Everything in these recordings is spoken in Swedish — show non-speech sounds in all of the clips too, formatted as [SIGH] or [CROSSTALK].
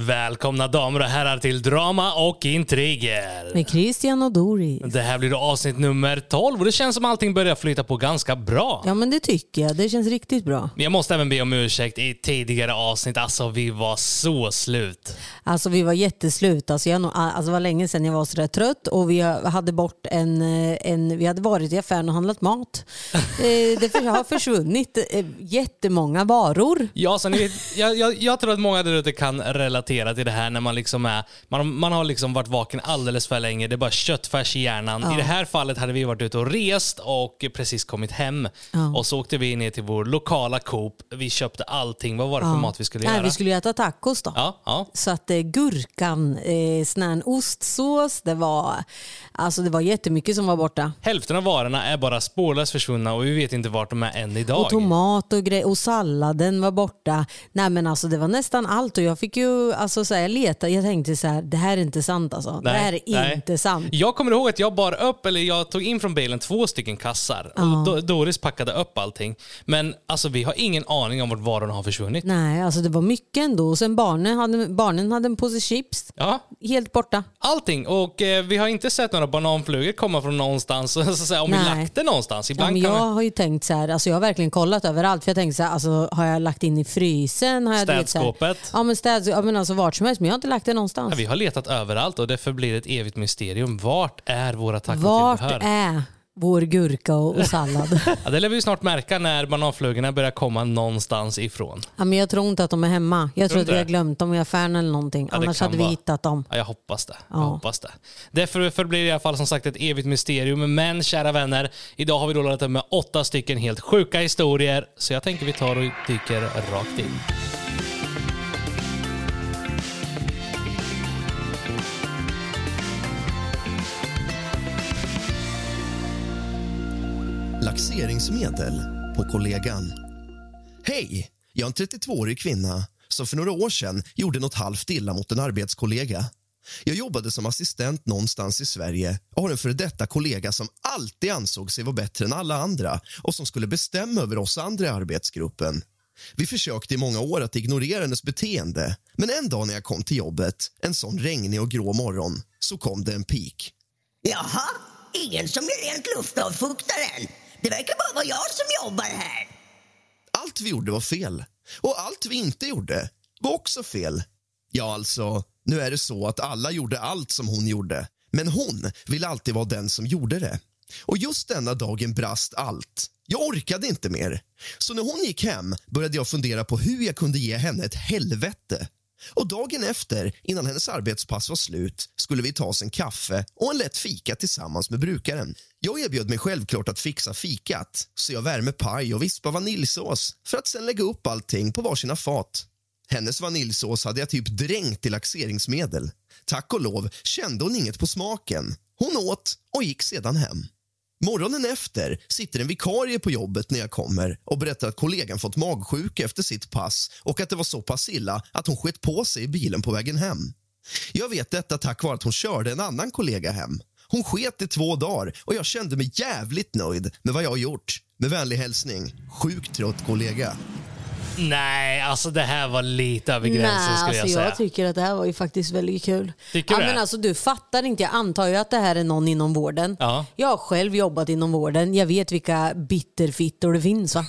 Välkomna damer och herrar till Drama och intriger. Med Christian och Doris. Det här blir då avsnitt nummer 12 och det känns som allting börjar flyta på ganska bra. Ja men det tycker jag. Det känns riktigt bra. Jag måste även be om ursäkt i tidigare avsnitt. Alltså vi var så slut. Alltså vi var jätteslut. Alltså, jag, alltså, det var länge sedan jag var sådär trött och vi hade bort en, eh, en vi hade varit i affären och handlat mat. [LAUGHS] Eh, det har försvunnit eh, jättemånga varor. Ja, så ni jag, jag, jag tror att många där ute kan relatera till det här när man liksom är, man, man har liksom varit vaken alldeles för länge. Det är bara köttfärs i hjärnan. I det här fallet hade vi varit ute och rest och precis kommit hem. Och så åkte vi ner till vår lokala Coop. Vi köpte allting. Vad var det för mat vi skulle Nej, göra? vi skulle äta tacos då. Ja, ja. Så att eh, gurkan, eh, sån här ostsås, det var, alltså, det var jättemycket som var borta. Hälften av varorna är bara spårlöst försvunna och vi vet inte vart de är än idag. Och tomat och, grej, och salladen var borta. Nej men alltså det var nästan allt och jag fick ju, alltså så här, jag letade, jag tänkte så här, det här är inte sant alltså. det här är nej. inte sant. Jag kommer ihåg att jag bar upp, eller jag tog in från bilen två stycken kassar. Och Do- Doris packade upp allting. Men alltså vi har ingen aning om vart varorna har försvunnit. Nej, alltså det var mycket ändå. Och sen barnen hade, barnen hade en påse chips, Ja, helt borta. allting. Och eh, vi har inte sett några bananflugor komma från någonstans. [LAUGHS] Så att säga, om vi Nej. lagt det någonstans. Ja, Ibland men kan jag vi... har ju tänkt så här, alltså jag har verkligen kollat överallt. För jag tänkte så här, alltså, har jag lagt in i frysen? Har jag, du vet, så här- Städskåpet. Ja men städ, ja, men alltså vart som helst. Men jag har inte lagt det någonstans. Ja, vi har letat överallt och det förblir ett evigt mysterium. Vart är våra och Vart är vår gurka och, och sallad? [LAUGHS] Ja, det lär vi snart märka när bananflugorna börjar komma någonstans ifrån. ja, men jag tror inte att de är hemma. Jag tror att vi har glömt dem i affären eller någonting. det Annars hade vi vara. hittat dem. Ja, jag hoppas det. Jag Ja. hoppas det. Därför förblir det i alla fall som sagt ett evigt mysterium. Men kära vänner, idag har vi då laddat med åtta stycken helt sjuka historier. Så jag tänker vi tar och dyker rakt in. Laxeringsmedel på kollegan. Hej! Jag är en 32-årig kvinna som för några år sedan gjorde något halvt illa mot en arbetskollega. Jag jobbade som assistent någonstans i Sverige och har en före detta kollega som alltid ansåg sig vara bättre än alla andra och som skulle bestämma över oss andra i arbetsgruppen. Vi försökte i många år att ignorera hennes beteende men en dag när jag kom till jobbet, en sån regnig och grå morgon, så kom det en pik. Jaha, ingen som är rent luftavfuktaren. Det verkar bara vara jag som jobbar här. Allt vi gjorde var fel. Och allt vi inte gjorde var också fel. Ja, alltså, nu är det så att alla gjorde allt som hon gjorde. Men hon ville alltid vara den som gjorde det. Och just denna dagen brast allt. Jag orkade inte mer. Så när hon gick hem började jag fundera på hur jag kunde ge henne ett helvete. Och dagen efter, innan hennes arbetspass var slut, skulle vi ta oss en kaffe och en lätt fika tillsammans med brukaren. Jag erbjöd mig självklart att fixa fikat, så jag värmer paj och vispar vaniljsås för att sen lägga upp allting på varsina fat. Hennes vaniljsås hade jag typ dränkt i laxeringsmedel. Tack och lov kände hon inget på smaken. Hon åt och gick sedan hem. Morgonen efter sitter en vikarie på jobbet när jag kommer och berättar att kollegan fått magsjuka efter sitt pass och att det var så pass illa att hon sket på sig i bilen på vägen hem. Jag vet detta tack vare att hon körde en annan kollega hem. Hon sket i två dagar och jag kände mig jävligt nöjd med vad jag gjort. Med vänlig hälsning, sjukt trött kollega. Nej, alltså det här var lite över gränsen Nej, skulle jag alltså säga. jag tycker att det här var ju faktiskt väldigt kul. Tycker ja, du men alltså, du fattar inte, jag antar ju att det här är någon inom vården. Ja. Jag har själv jobbat inom vården, jag vet vilka bitterfittor det finns. Va?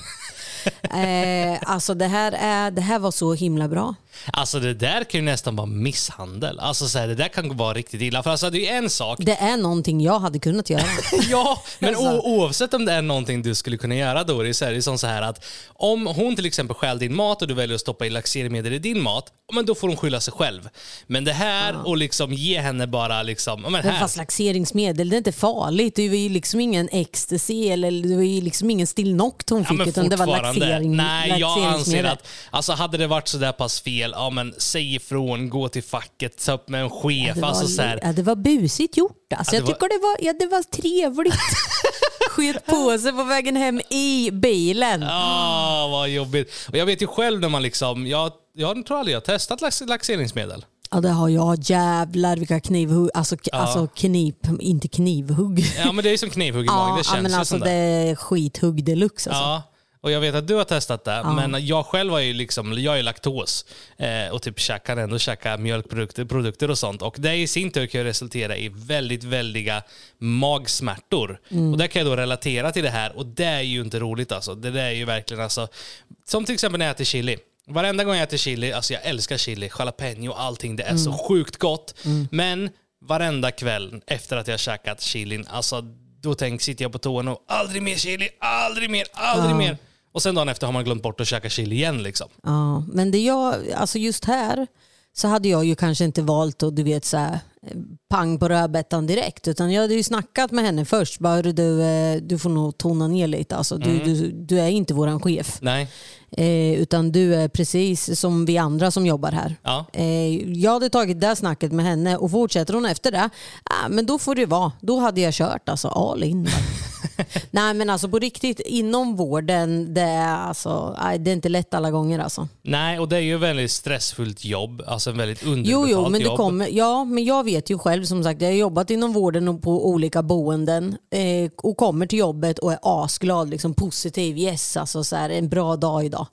[LAUGHS] eh, alltså det här, är, det här var så himla bra. Alltså det där kan ju nästan vara misshandel. Alltså så här, det där kan vara riktigt illa. För alltså det är ju en sak. Det är någonting jag hade kunnat göra. [LAUGHS] Ja, men Alltså. oavsett om det är någonting du skulle kunna göra Doris, så är det som så här att om hon till exempel stjäl din mat och du väljer att stoppa i laxeringsmedel i din mat, men då får hon skylla sig själv. Men det här och liksom ge henne bara liksom, ja, men Men här. fast laxeringsmedel, det är inte farligt. Det var ju liksom ingen ecstasy eller det var ju liksom ingen Stilnoct hon Ja, fick men utan det var laxering, Nej, jag anser att alltså, hade det varit så där pass fel, ja men säg ifrån, gå till facket, ta upp med en chef. var, alltså, så här, ja, det var busigt gjort. Alltså, Ja, jag var- tycker det var, ja, det var trevligt. [LAUGHS] Sket på sig på vägen hem i bilen. Ah, vad jobbigt. Och jag vet ju själv när man liksom, jag, jag tror aldrig jag har testat lax, laxeringsmedel. Ja det har jag. Jävlar vilka knivhugg. Alltså, k- alltså knip, inte knivhugg. Ja men det är som knivhugg i magen, [LAUGHS] det ja, känns men ju alltså som det det. är skithugg deluxe. Alltså. Ja. Och jag vet att du har testat det, men jag själv har ju liksom, jag är laktos eh, och typ käkar ändå käka mjölkprodukter produkter och sånt. Och det i sin tur kan resultera i väldigt väldiga magsmärtor. Och det kan jag då relatera till det här och det är ju inte roligt alltså. Det där är ju verkligen alltså, som till exempel när jag äter chili. Varenda gång jag äter chili, alltså jag älskar chili, jalapeno och allting, det är så sjukt gott. Men varenda kväll efter att jag har käkat chilin, alltså då tänk, sitter jag på toan och aldrig mer chili, aldrig mer, aldrig mer. Och sen dagen efter har man glömt bort att käka chili igen liksom. Ja, men det jag, alltså just här så hade jag ju kanske inte valt att du vet så här, pang på rödbetan direkt utan jag hade ju snackat med henne först. Bara, "Hörru, du, eh, du får nog tona ner lite. Alltså, du, du, du är inte våran chef. Nej. Eh, utan du är precis som vi andra som jobbar här. Ja. Eh, jag hade tagit det snacket med henne och fortsätter hon efter det, ah, men då får det vara. Då hade jag kört alltså all in. [LAUGHS] [LAUGHS] Nej men alltså på riktigt, inom vården, det är, alltså, det är inte lätt alla gånger alltså. Nej, och det är ju ett väldigt stressfullt jobb. Alltså en väldigt Jo, underbetalt jo, men det jobb. kommer, ja, men jag vet ju själv som sagt, jag har jobbat inom vården och på olika boenden eh, och kommer till jobbet och är asglad, liksom positiv, yes, alltså så här, en bra dag idag.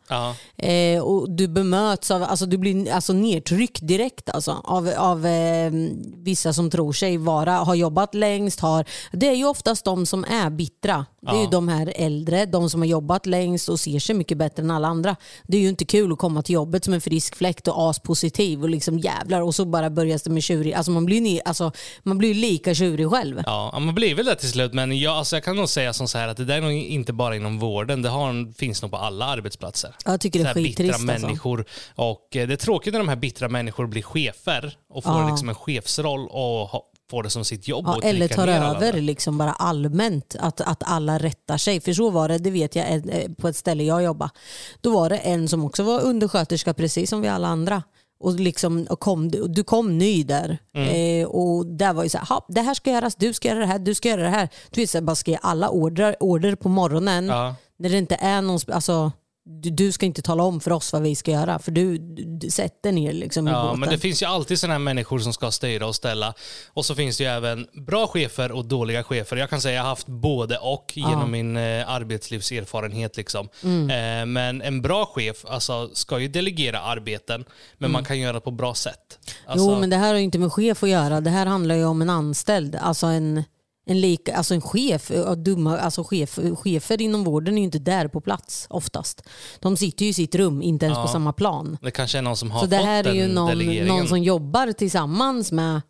Eh, och du bemöts av, alltså du blir alltså nedtryckt direkt alltså, av, av eh, vissa som tror sig vara, har jobbat längst, har, det är ju oftast de som är bittra. Det är ju de här äldre, de som har jobbat längst och ser sig mycket bättre än alla andra. Det är ju inte kul att komma till jobbet som en frisk fläkt och aspositiv och liksom jävlar och så bara börjar det med tjurig. Alltså man blir, ni, alltså, man blir lika tjurig själv. Ja, ja, man blir väl det till slut, men jag, alltså jag kan nog säga som så här att det där är nog inte bara inom vården, det har, finns nog på alla arbetsplatser. Jag tycker det är här bittra skittrist alltså. människor. Och eh, det är tråkigt när de här bittra människor blir chefer och får Ja. liksom en chefsroll och får det som sitt jobb. Ja, och eller tar över liksom bara allmänt, att, att alla rättar sig. För så var det, det vet jag, eh, på ett ställe jag jobbade. Då var det en som också var undersköterska precis som vi alla andra. Och liksom, och kom, du kom ny där. Mm. Eh, och där var ju så här, "Ha, det här ska göras, du ska göra det här, du ska göra det här. Du vet, så här, bara ska ge alla order, order på morgonen. Ja. När det inte är någon, alltså, du, du ska inte tala om för oss vad vi ska göra. För du, du, du sätter ner liksom i Ja, båten. men det finns ju alltid sådana här människor som ska styra och ställa. Och så finns det ju även bra chefer och dåliga chefer. Jag kan säga att jag har haft både och genom min eh, arbetslivserfarenhet. Liksom. Mm. Eh, men en bra chef alltså, ska ju delegera arbeten, men man kan göra det på bra sätt. Alltså, Mm. Jo, men det här har ju inte med chef att göra. Det här handlar ju om en anställd. Alltså en, en, lik, alltså en chef. Ja, Dumma, alltså chef. Chefer inom vården är ju inte där på plats oftast. De sitter ju i sitt rum, inte ens på samma plan. Det kanske är någon som har Så det fått här är ju den någon, någon som jobbar tillsammans med...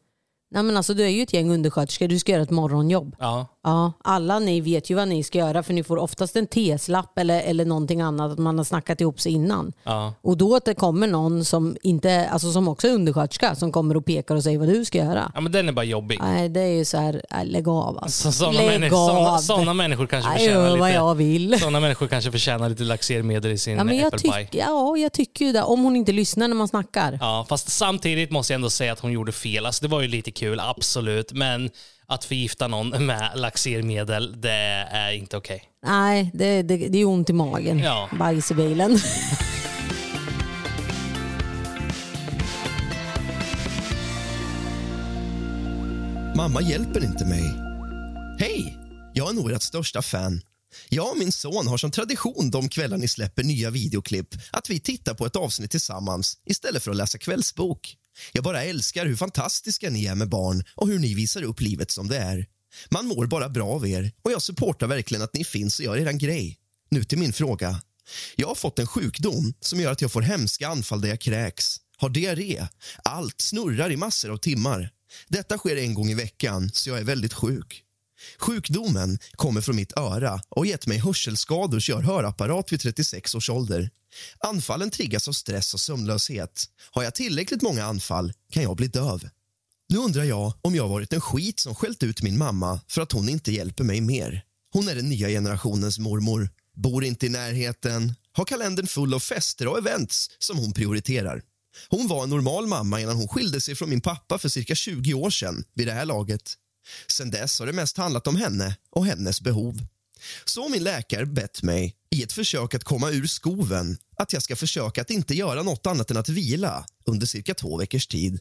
Nej, men alltså, du är ju ett gäng undersköterskor, du ska göra ett morgonjobb. Ja, Ja, alla ni vet ju vad ni ska göra för ni får oftast en TS-lapp eller, eller någonting annat att man har snackat ihop sig innan. ja. Och då att det kommer någon som, inte, alltså som också är undersköterska som kommer och pekar och säger vad du ska göra. ja, men den är bara jobbig. Nej, det är ju så här, äh, lägg av alltså. Så, sådana, lägg människor, såna, av. såna människor kanske Jag förtjänar gör vad lite... jag vill. Sådana människor kanske förtjänar lite laxermedel i sin Ja, men jag, äppelpaj. tyck, ja, jag tycker ju det. Om hon inte lyssnar när man snackar. Ja, fast samtidigt måste jag ändå säga att hon gjorde fel. Alltså, det var ju lite kul, absolut. Men att förgifta någon med laxermedel, det är inte okej. Nej, det, det, det är ont i magen. Ja. Bajs i bilen. [LAUGHS] Mamma hjälper inte mig. Hej! Jag är nog ert största fan. Jag och min son har som tradition de kvällar ni släpper nya videoklipp att vi tittar på ett avsnitt tillsammans istället för att läsa kvällsbok. Jag bara älskar hur fantastiska ni är med barn och hur ni visar upp livet som det är. Man mår bara bra av er och jag supportar verkligen att ni finns och gör er grej. Nu till min fråga. Jag har fått en sjukdom som gör att jag får hemska anfall där jag kräks, har diarré, allt snurrar i massor av timmar. Detta sker en gång i veckan, så jag är väldigt sjuk. Sjukdomen kommer från mitt öra och har gett mig hörselskador så jag har hörapparat vid 36 års ålder. Anfallen triggas av stress och sömnlöshet. Har jag tillräckligt många anfall kan jag bli döv. Nu undrar jag om jag varit en skit som skällt ut min mamma för att hon inte hjälper mig mer. Hon är den nya generationens mormor, bor inte i närheten, har kalendern full av fester och events som hon prioriterar. Hon var en normal mamma innan hon skilde sig från min pappa för cirka 20 år sedan vid det här laget. Sen dess har det mest handlat om henne och hennes behov. Så min läkare bett mig, i ett försök att komma ur skoven att jag ska försöka att inte göra något annat än att vila under cirka två veckors tid.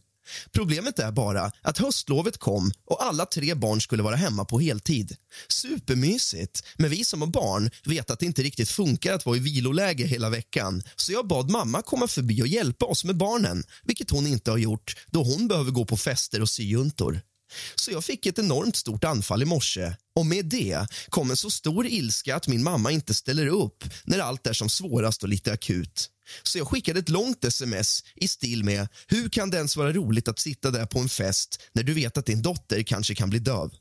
Problemet är bara att höstlovet kom och alla tre barn skulle vara hemma på heltid. Supermysigt, men vi som har barn vet att det inte riktigt funkar att vara i viloläge hela veckan. Så jag bad mamma komma förbi och hjälpa oss med barnen, vilket hon inte har gjort då hon behöver gå på fester och syjuntor. Så jag fick ett enormt stort anfall i morse och med det kom en så stor ilska att min mamma inte ställer upp när allt är som svårast och lite akut. Så jag skickade ett långt sms i stil med “Hur kan det ens vara roligt att sitta där på en fest när du vet att din dotter kanske kan bli döv?”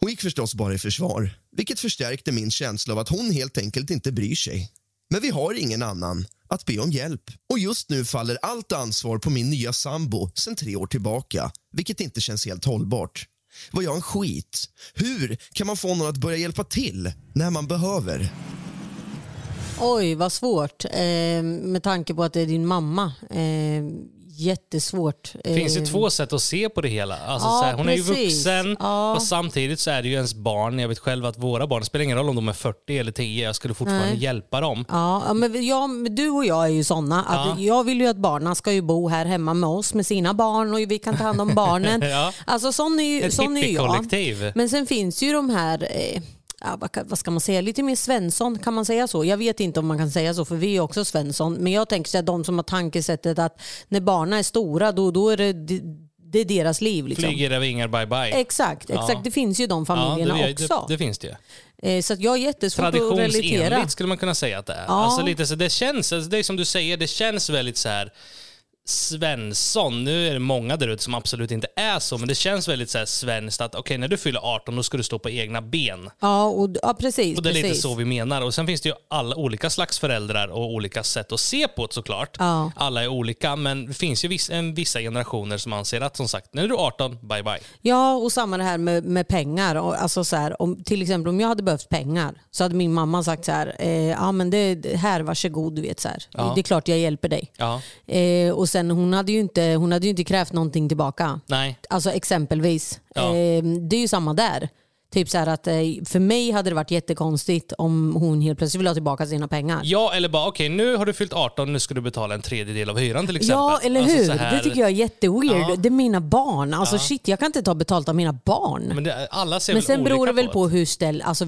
Hon gick förstås bara i försvar, vilket förstärkte min känsla av att hon helt enkelt inte bryr sig. Men vi har ingen annan att be om hjälp. Och just nu faller allt ansvar på min nya sambo sen tre år tillbaka, vilket inte känns helt hållbart. Var jag en skit? Hur kan man få någon att börja hjälpa till när man behöver? Oj, vad svårt. Eh, med tanke på att det är din mamma. Eh, jättesvårt. Det finns ju Eh, två sätt att se på det hela. Alltså, Ja, här, hon är ju precis. vuxen Ja. och samtidigt så är det ju ens barn. Jag vet själv att våra barn, det spelar ingen roll om de är 40 eller 10, jag skulle fortfarande Nej. hjälpa dem. Ja, men jag, du och jag är ju. Att Ja. Jag vill ju att barnen ska ju bo här hemma med oss med sina barn och vi kan ta hand om barnen. [LAUGHS] Ja. Alltså sån är ju, Ett sån är jag. Men sen finns ju de här, eh, ja, vad, ska man säga, lite mer Svensson, kan man säga så? Jag vet inte om man kan säga så för vi är också Svensson. Men jag tänker här, de som har tankesättet att när barnen är stora då, då är det, det är deras liv. Liksom. Flyger över vingar, bye bye. Exakt, exakt. Det finns ju de familjerna det, också. Det, det finns det. Eh, så att jag är jättesvårt att relatera. Traditionsenligt skulle man kunna säga att det är. Ja. Alltså lite så, det känns, alltså det är som du säger, det känns väldigt så här Svensson. Nu är det många där ute som absolut inte är så, men det känns väldigt så här svenskt att okej, när du fyller 18 då ska du stå på egna ben. Ja, och, ja precis. Och det är lite precis. så vi menar. Och Sen finns det ju alla olika slags föräldrar och olika sätt att se på det såklart. Ja. Alla är olika, men det finns ju vissa, en, vissa generationer som anser att som sagt, när du är 18, bye bye. Ja, och samma det här med, med pengar. Alltså så här, om, till exempel om jag hade behövt pengar så hade min mamma sagt så här, eh, ja men det här varsågod, du vet så här. Ja. Det är klart jag hjälper dig. Ja, Eh, och sen hon hade, ju inte, hon hade ju inte krävt någonting tillbaka. nej. Alltså exempelvis. Ja. Eh, det är ju samma där. Typ så att eh, för mig hade det varit jättekonstigt om hon helt plötsligt vill ha tillbaka sina pengar. Ja, eller bara okej, nu har du fyllt 18, nu ska du betala en tredjedel av hyran till exempel. Ja, eller Alltså, hur? här- Det tycker jag är jätteweird. Ja. Det är mina barn. Alltså shit, jag kan inte ta betalt av mina barn. Men det, alla ser Men sen beror det väl det. på hur ställ, alltså,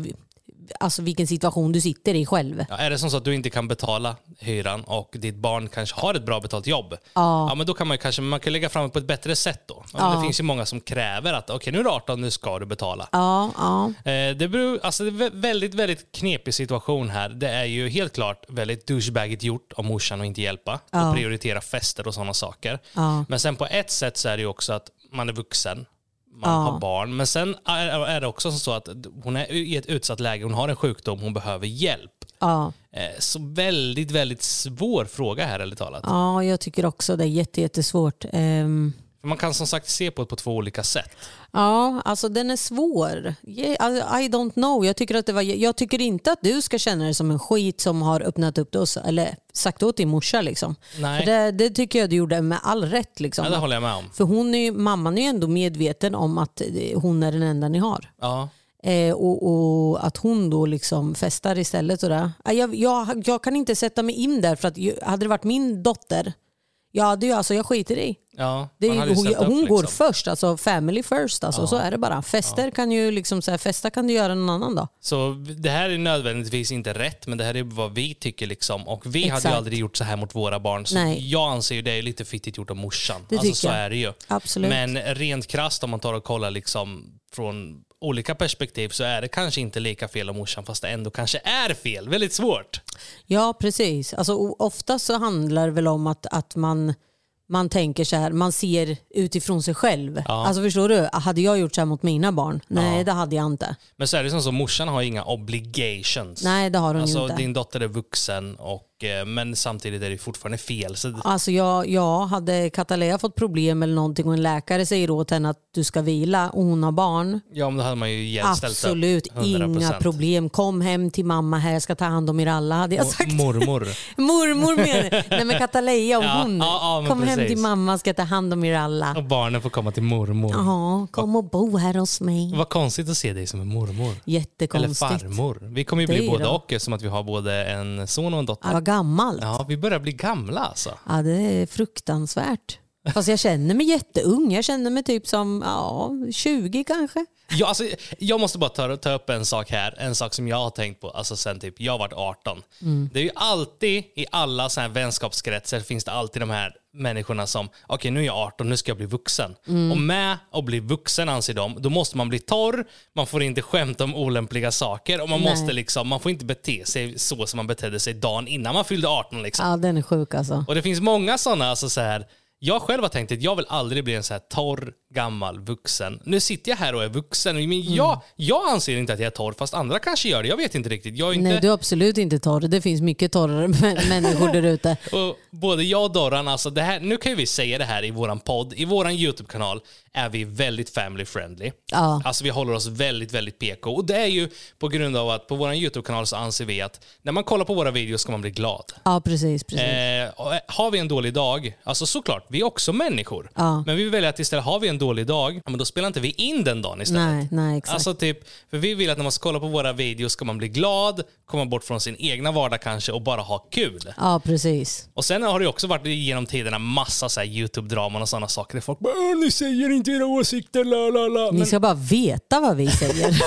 alltså vilken situation du sitter i själv. Ja, är det som så att du inte kan betala hyran och ditt barn kanske har ett bra betalt jobb, ja. men då kan man kanske man kan lägga fram det på ett bättre sätt då. Ja, Ja. Det finns ju många som kräver att okej, nu är du 18, nu ska du betala. Ja, ja. Eh, Det, beror, alltså det är vä- väldigt, väldigt knepig situation här. Det är ju helt klart väldigt douchebagigt gjort av morsan att inte hjälpa Ja. och prioritera fester och sådana saker. Ja. Men sen på ett sätt så är det ju också att man är vuxen, man Ja. har barn. Men sen är, det också så att hon är i ett utsatt läge, hon har en sjukdom, hon behöver hjälp. ja. Eh, Så väldigt, väldigt svår fråga här ärligt talat. ja jag tycker också det är jätte, jättesvårt. Ehm, För Man kan som sagt se på det på två olika sätt. Ja, alltså den är svår. Yeah, alltså, I don't know. Jag tycker, att det var, jag tycker inte att du ska känna dig som en skit som har öppnat upp så- eller sagt åt din morsa. Liksom. Nej. Det, det tycker jag du gjorde med all rätt. Liksom. Ja, det håller jag med om. För hon är, ju- mamman är ju ändå medveten om att eh, hon är den enda ni har. Ja. Eh, och, och att hon då liksom festar istället. Och det. Ah, Jag, jag, jag kan inte sätta mig in där för att hade det varit min dotter, jag hade ju alltså, jag skiter i. Ja, Det är, ju- hade hon upp, hon går liksom. först, alltså family first. Alltså, Så är det bara. Fester kan ju liksom, så här, festa kan du göra någon annan dag. Så det här är nödvändigtvis inte rätt, men det här är vad vi tycker. Liksom. Och vi hade Exakt. ju aldrig gjort så här mot våra barn. Så Nej. jag anser ju det är lite fittigt gjort av morsan. Det alltså, så jag. är det ju. Absolut. Men rent krasst om man tar och kollar liksom från olika perspektiv så är det kanske inte lika fel av morsan fast det ändå kanske är fel. Väldigt svårt. Ja, precis. Alltså, ofta så handlar det väl om att, att man, man tänker så här, man ser utifrån sig själv. Ja. Alltså förstår du? Hade jag gjort så här mot mina barn? Nej, Ja. det hade jag inte. Men så är det som så, morsan har inga obligations. Nej, det har hon Alltså inte. din dotter är vuxen och, eh, men samtidigt är det fortfarande fel. Så, Alltså jag, jag hade Katalea fått problem eller någonting och en läkare säger åt henne att du ska vila och hon har barn. ja, men då hade man ju hjälpt ställt upp. Absolut, 100%. inga problem. Kom hem till mamma här, jag ska ta hand om er alla hade jag sagt. Mormor. [LAUGHS] Mormor menar Nej men Katalea och Ja, hon. ja, ja, kom hem precis. till mamma, ska ta hand om er alla. Och barnen får komma till mormor. Ja, kom och bo här hos mig. Vad konstigt att se dig som en mormor. Eller Jättekonstigt. farmor. Vi kommer ju bli både då. och eftersom att vi har både en son och en dotter. Ja, gammalt. Ja. Ja, vi börjar bli gamla alltså. det är fruktansvärt. Fast jag känner mig jätteung. Jag känner mig typ som ja, 20 kanske. Ja, alltså, jag måste bara ta, ta upp en sak här, en sak som jag har tänkt på alltså sen typ jag varit 18. Det är ju alltid i alla så här vänskapskretsar finns det alltid de här människorna som, okej nu är jag 18, nu ska jag bli vuxen. Och med att bli vuxen anser de, då måste man bli torr, man får inte skämta om olämpliga saker och man Nej. måste liksom, man får inte bete sig så som man betedde sig dagen innan man fyllde 18 liksom. Ja, den är sjuk alltså. Och det finns många sådana, alltså så här, jag själv har tänkt att jag vill aldrig bli en så här torr, gammal vuxen. Nu sitter jag här och är vuxen, men Mm. jag, jag anser inte att jag är torr, fast andra kanske gör det. Jag vet inte riktigt. Jag inte, Nej, du är absolut inte torr. Det finns mycket torrare [LAUGHS] mä- människor där ute. [LAUGHS] både jag och Dorran, alltså det här, nu kan vi säga det här i våran podd, i våran YouTube-kanal är vi väldigt family friendly. Ja. Alltså vi håller oss väldigt, väldigt PK. Och det är ju på grund av att på våran YouTube-kanal så anser vi att när man kollar på våra videos ska man bli glad. Ja, precis. precis. Eh, och har vi en dålig dag, alltså såklart, vi är också människor. Ja. Men vi väljer att istället, har vi en dålig dag, men då spelar inte vi in den dagen istället. Nej, nej, exakt. Alltså typ, för vi vill att när man ska kolla på våra videos ska man bli glad, komma bort från sin egna vardag kanske och bara ha kul. Ja, precis. Och sen har det också varit genom tiderna massa så här YouTube-draman och sådana saker där folk bara "Åh, “ni säger inte era åsikter, la la la”. Ni ska bara veta vad vi säger. [LAUGHS]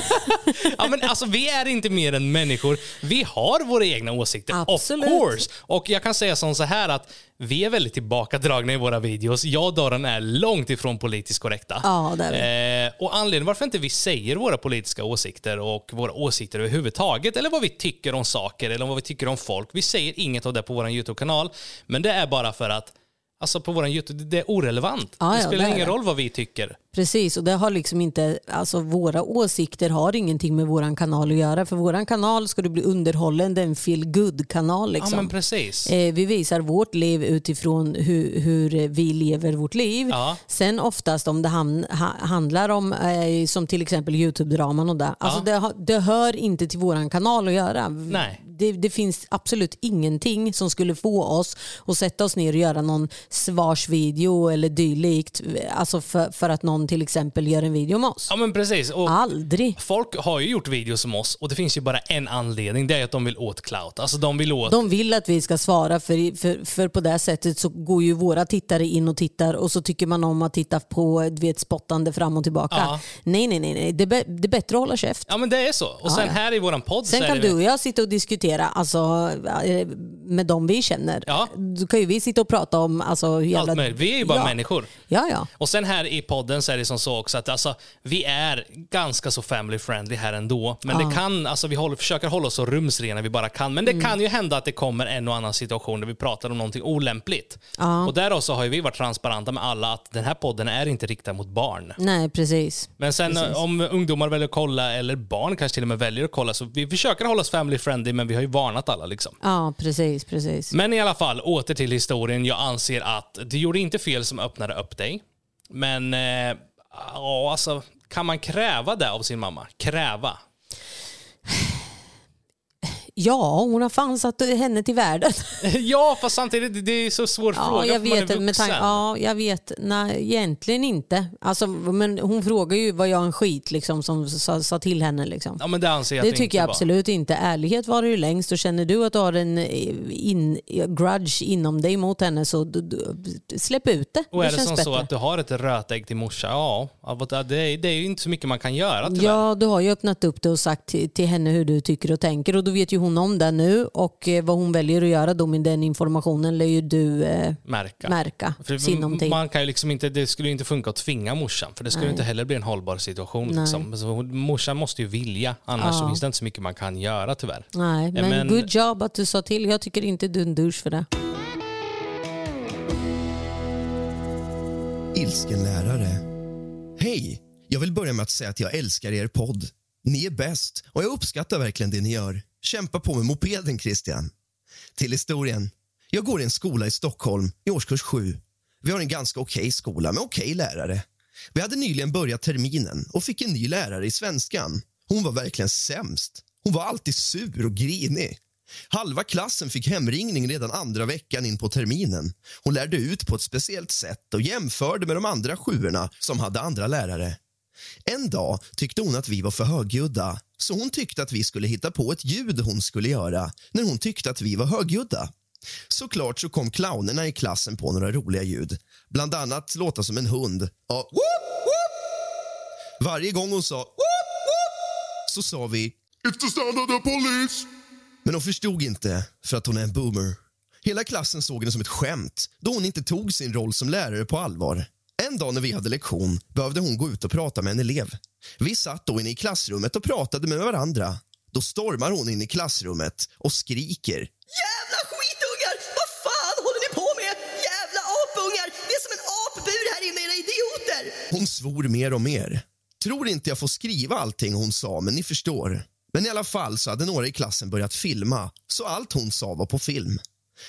[LAUGHS] ja, men alltså, vi är inte mer än människor. Vi har våra egna åsikter, Absolut. of course. Och jag kan säga som så här att vi är väldigt tillbakadragna i våra videos. Jag och Doran är långt ifrån politiskt korrekta. Ja, det är. Eh, och anledningen varför inte vi säger våra politiska åsikter och våra åsikter överhuvudtaget, eller vad vi tycker om saker eller vad vi tycker om folk. Vi säger inget av det på vår YouTube-kanal, men det är bara för att Alltså på vår YouTube, det är orelevant. Ja, det spelar det ingen det. roll vad vi tycker. Precis, och det har liksom inte, alltså våra åsikter har ingenting med våran kanal att göra. För våran kanal ska du bli underhållen, det är en feel good kanal liksom. Ja men precis. Eh, vi visar vårt liv utifrån hur, hur vi lever vårt liv. Ja. Sen oftast om det ham, ha, handlar om, eh, som till exempel Youtube-draman och det. Alltså det, har- det hör inte till våran kanal att göra. Nej. Det, det finns absolut ingenting som skulle få oss att sätta oss ner och göra någon svarsvideo eller dylikt. Alltså för, för att någon till exempel gör en video med oss. Ja men precis. Och Aldrig. Folk har ju gjort videos som oss och det finns ju bara en anledning. Det är att de vill åt clout. Alltså de vill åt... De vill att vi ska svara för, för, för på det sättet så går ju våra tittare in och tittar och så tycker man om att titta på du vet, spottande fram och tillbaka. Ja. Nej, nej, nej. nej. Det, är det är bättre att hålla käft. Ja men det är så. Och sen ja. här i våran podd Sen så är kan det... du och jag sitta och diskutera alltså, eh, med dem vi känner. Ja. Då kan ju vi sitta och prata om alltså, jävla... Allt möjligt. Vi är ju bara ja. människor. Ja, ja. Och sen här i podden så är det som så också att alltså, vi är ganska så family friendly här ändå. Men det kan, alltså vi håller, försöker hålla oss så rumsrena vi bara kan. Men det Mm. kan ju hända att det kommer en och annan situation där vi pratar om någonting olämpligt. Ja. Och där så har vi varit transparenta med alla att den här podden är inte riktad mot barn. Nej, precis. Men sen Precis. om ungdomar väljer att kolla, eller barn kanske till och med väljer att kolla, så vi försöker hålla oss family friendly, men vi har ju varnat alla liksom. Ja, precis, precis. Men i alla fall, åter till historien. Jag anser att du gjorde inte fel som öppnade upp dig. Men, eh, ja alltså, kan man kräva det av sin mamma? Kräva? Ja, hon har fan satt henne till världen. [LAUGHS] ja, fast samtidigt, det är så svår Ja, fråga jag för man är vet, med vuxen. tanke, ja, jag vet. Nej, egentligen inte. Alltså, men hon frågar ju vad jag en skit liksom, som sa, sa till henne. Liksom. Ja, men det anser jag Det tycker inte jag var. absolut inte. Ärlighet var det ju längst och känner du att du har en eh, in, grudge inom dig mot henne så du, du, släpp ut det. Och är det, känns som bättre. så att du har ett rötägg till morsa, ja, det är, det är ju inte så mycket man kan göra tyvärr. Ja, du har ju öppnat upp det och sagt till, till henne hur du tycker och tänker och då vet ju hon om det nu och eh, vad hon väljer att göra då med den informationen lär ju du eh, Märka. märka För man kan ju liksom inte, det skulle inte funka att tvinga morsan, för det skulle Nej. inte heller bli en hållbar situation. Liksom. Så morsan måste ju vilja, annars Ja. så finns det inte så mycket man kan göra tyvärr. Nej, men, men- good job att du sa till. Jag tycker inte du är en douche för det. Ilsken lärare. Hej! Jag vill börja med att säga att jag älskar er podd. Ni är bäst och jag uppskattar verkligen det ni gör. Kämpa på med mopeden, Christian. Till historien. Jag går i en skola i Stockholm i årskurs 7. Vi har en ganska okej skola med okej lärare. Vi hade nyligen börjat terminen och fick en ny lärare i svenskan. Hon var verkligen sämst. Hon var alltid sur och grinig. Halva klassen fick hemringning redan andra veckan in på terminen. Hon lärde ut på ett speciellt sätt och jämförde med de andra sjuorna som hade andra lärare. En dag tyckte hon att vi var för högljudda så hon tyckte att vi skulle hitta på ett ljud hon skulle göra när hon tyckte att vi var högljudda. Såklart så kom clownerna i klassen på några roliga ljud. Bland annat låta som en hund. Ja, whoop, whoop. Varje gång hon sa whoop, whoop, så sa vi It's the sound of the police. Men hon förstod inte, för att hon är en boomer. Hela klassen såg henne som ett skämt då hon inte tog sin roll som lärare på allvar. En dag när vi hade lektion behövde hon gå ut och prata med en elev. Vi satt då inne i klassrummet och pratade med varandra. Då stormar hon in i klassrummet och skriker. Jävla skitungar! Vad fan håller ni på med? Jävla apungar! Det är som en apbur här inne, era idioter! Hon svor mer och mer. Tror inte jag får skriva allting hon sa, men ni förstår. Men i alla fall så hade några i klassen börjat filma, så allt hon sa var på film.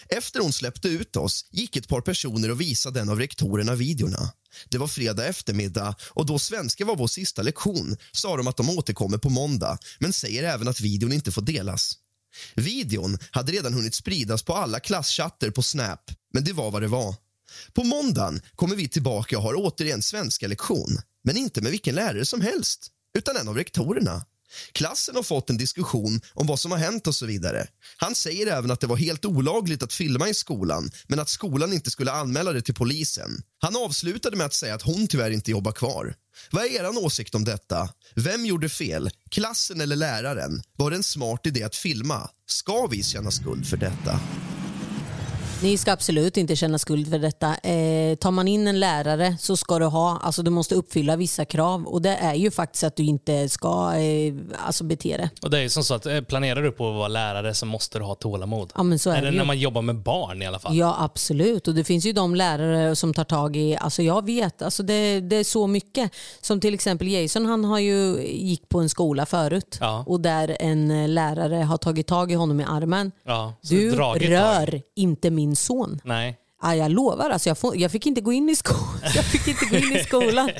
Efter hon släppte ut oss gick ett par personer och visade en av rektorerna videorna. Det var fredag eftermiddag och då svenska var vår sista lektion sa de att de återkommer på måndag men säger även att videon inte får delas. Videon hade redan hunnit spridas på alla klasschatter på Snap, men det var vad det var. På måndagen kommer vi tillbaka och har återigen svenska lektion men inte med vilken lärare som helst, utan en av rektorerna. Klassen har fått en diskussion om vad som har hänt och så vidare. Han säger även att det var helt olagligt att filma i skolan men att skolan inte skulle anmäla det till polisen. Han avslutade med att säga att hon tyvärr inte jobbar kvar. Vad är er åsikt om detta? Vem gjorde fel? Klassen eller läraren? Var det en smart idé att filma? Ska vi känna skuld för detta? Ni ska absolut inte känna skuld för detta. Eh, tar man in en lärare så ska du ha, alltså du måste uppfylla vissa krav och det är ju faktiskt att du inte ska eh, alltså bete dig. Och det är ju som så att eh, planerar du på att vara lärare så måste du ha tålamod. Ja, men så är Eller det ju. när man jobbar med barn i alla fall. Ja absolut och det finns ju de lärare som tar tag i, alltså jag vet, alltså det, det är så mycket. Som till exempel Jason, han har ju gick på en skola förut Ja. och där en eh, lärare har tagit tag i honom i armen. Ja, så Du dragit tag. rör inte min son. Nej. Ja, jag lovar, alltså jag, får, jag fick inte gå in i skolan. [LAUGHS] Jag fick inte gå in i skolan.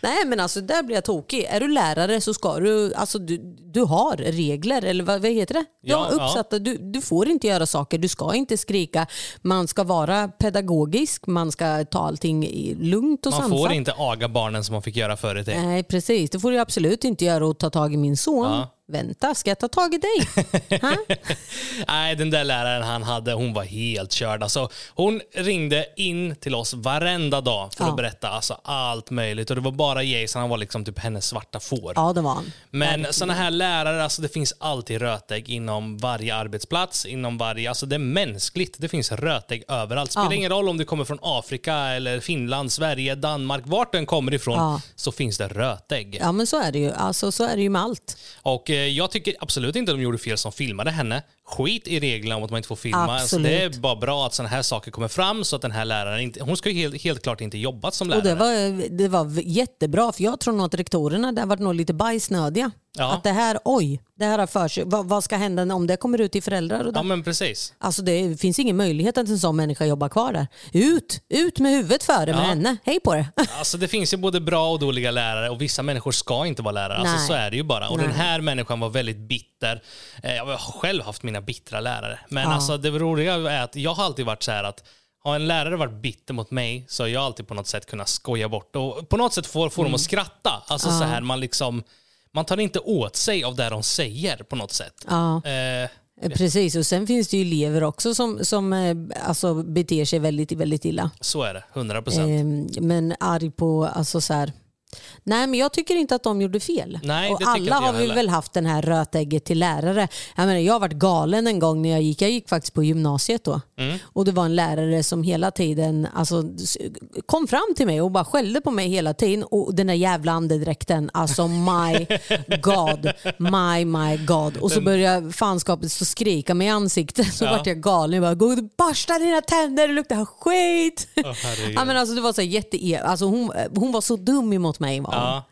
Nej men alltså där blir jag tokig. Är du lärare så ska du, alltså du, du har regler, eller vad, vad heter det? Du Ja, uppsatta, du, du får inte göra saker, du ska inte skrika. Man ska vara pedagogisk, man ska ta allting lugnt och Man sansat. får inte aga barnen som man fick göra förr i tiden. Nej precis, det får du absolut inte göra och ta tag i min son. Ja. Vänta, ska jag ta tag i dig? [LAUGHS] Nej, den där läraren han hade, hon var helt körd. Alltså, hon ringde in till oss varenda dag för Ja. att berätta alltså, allt möjligt. Och det var bara Jason, han var liksom typ hennes svarta får. Ja det var han. Men såna här lärare, alltså det finns alltid rötägg inom varje arbetsplats, inom varje, alltså det är mänskligt. Det finns rötägg överallt. Spelar Ja. ingen roll om du kommer från Afrika eller Finland, Sverige, Danmark, vart den kommer ifrån Ja. så finns det rötägg. Ja men så är det ju. Alltså, så är det ju med allt. Och jag tycker absolut inte att de gjorde fel som filmade henne. Skit i reglerna om att man inte får filma. Alltså, det är bara bra att sådana här saker kommer fram så att den här läraren inte, hon ska ju helt, helt klart inte jobbat som lärare. Och det var, det var jättebra för jag tror nog att rektorerna där var nog lite bajsnödiga. Ja. Att det här, oj, det här har för sig. Vad, vad ska hända om det kommer ut till föräldrar? Och det? Ja men precis. Alltså det finns ingen möjlighet att en sån människa jobbar kvar där. Ut, ut med huvudet före med Ja. henne. Hej på det. [LAUGHS] Alltså det finns ju både bra och dåliga lärare och vissa människor ska inte vara lärare. Alltså så är det ju bara. Och Nej. den här människan var väldigt bitter. Eh, Jag har själv haft mina bittra lärare. Men Ja. alltså det roliga är att jag har alltid varit så här att har en lärare varit bitter mot mig så har jag alltid på något sätt kunnat skoja bort och på något sätt få, få Mm. dem att skratta. Alltså så här man liksom man tar inte åt sig av det de säger på något sätt. Ja. Eh, Precis, och sen finns det ju elever också som, som eh, alltså, beter sig väldigt, väldigt illa. så är det, 100 procent. Eh, men arg på, alltså så här. Nej men jag tycker inte att de gjorde fel. Nej, och alla har vi heller. väl haft den här rötägget till lärare. Jag, menar, jag har varit galen en gång när jag gick. Jag gick faktiskt på gymnasiet då. Mm. Och det var en lärare som hela tiden alltså, kom fram till mig och bara skällde på mig hela tiden. Och den där jävla andedräkten, alltså my [LAUGHS] god, my my god. Och så började fanskapet så skrika mig i ansiktet. Så Ja. vart jag galen. Jag bara, gå och borsta dina tänder, det luktar skit. Herregud. Ja, men alltså, det var så jätte, alltså, hon, hon var så dum emot mig mig hon. Ja.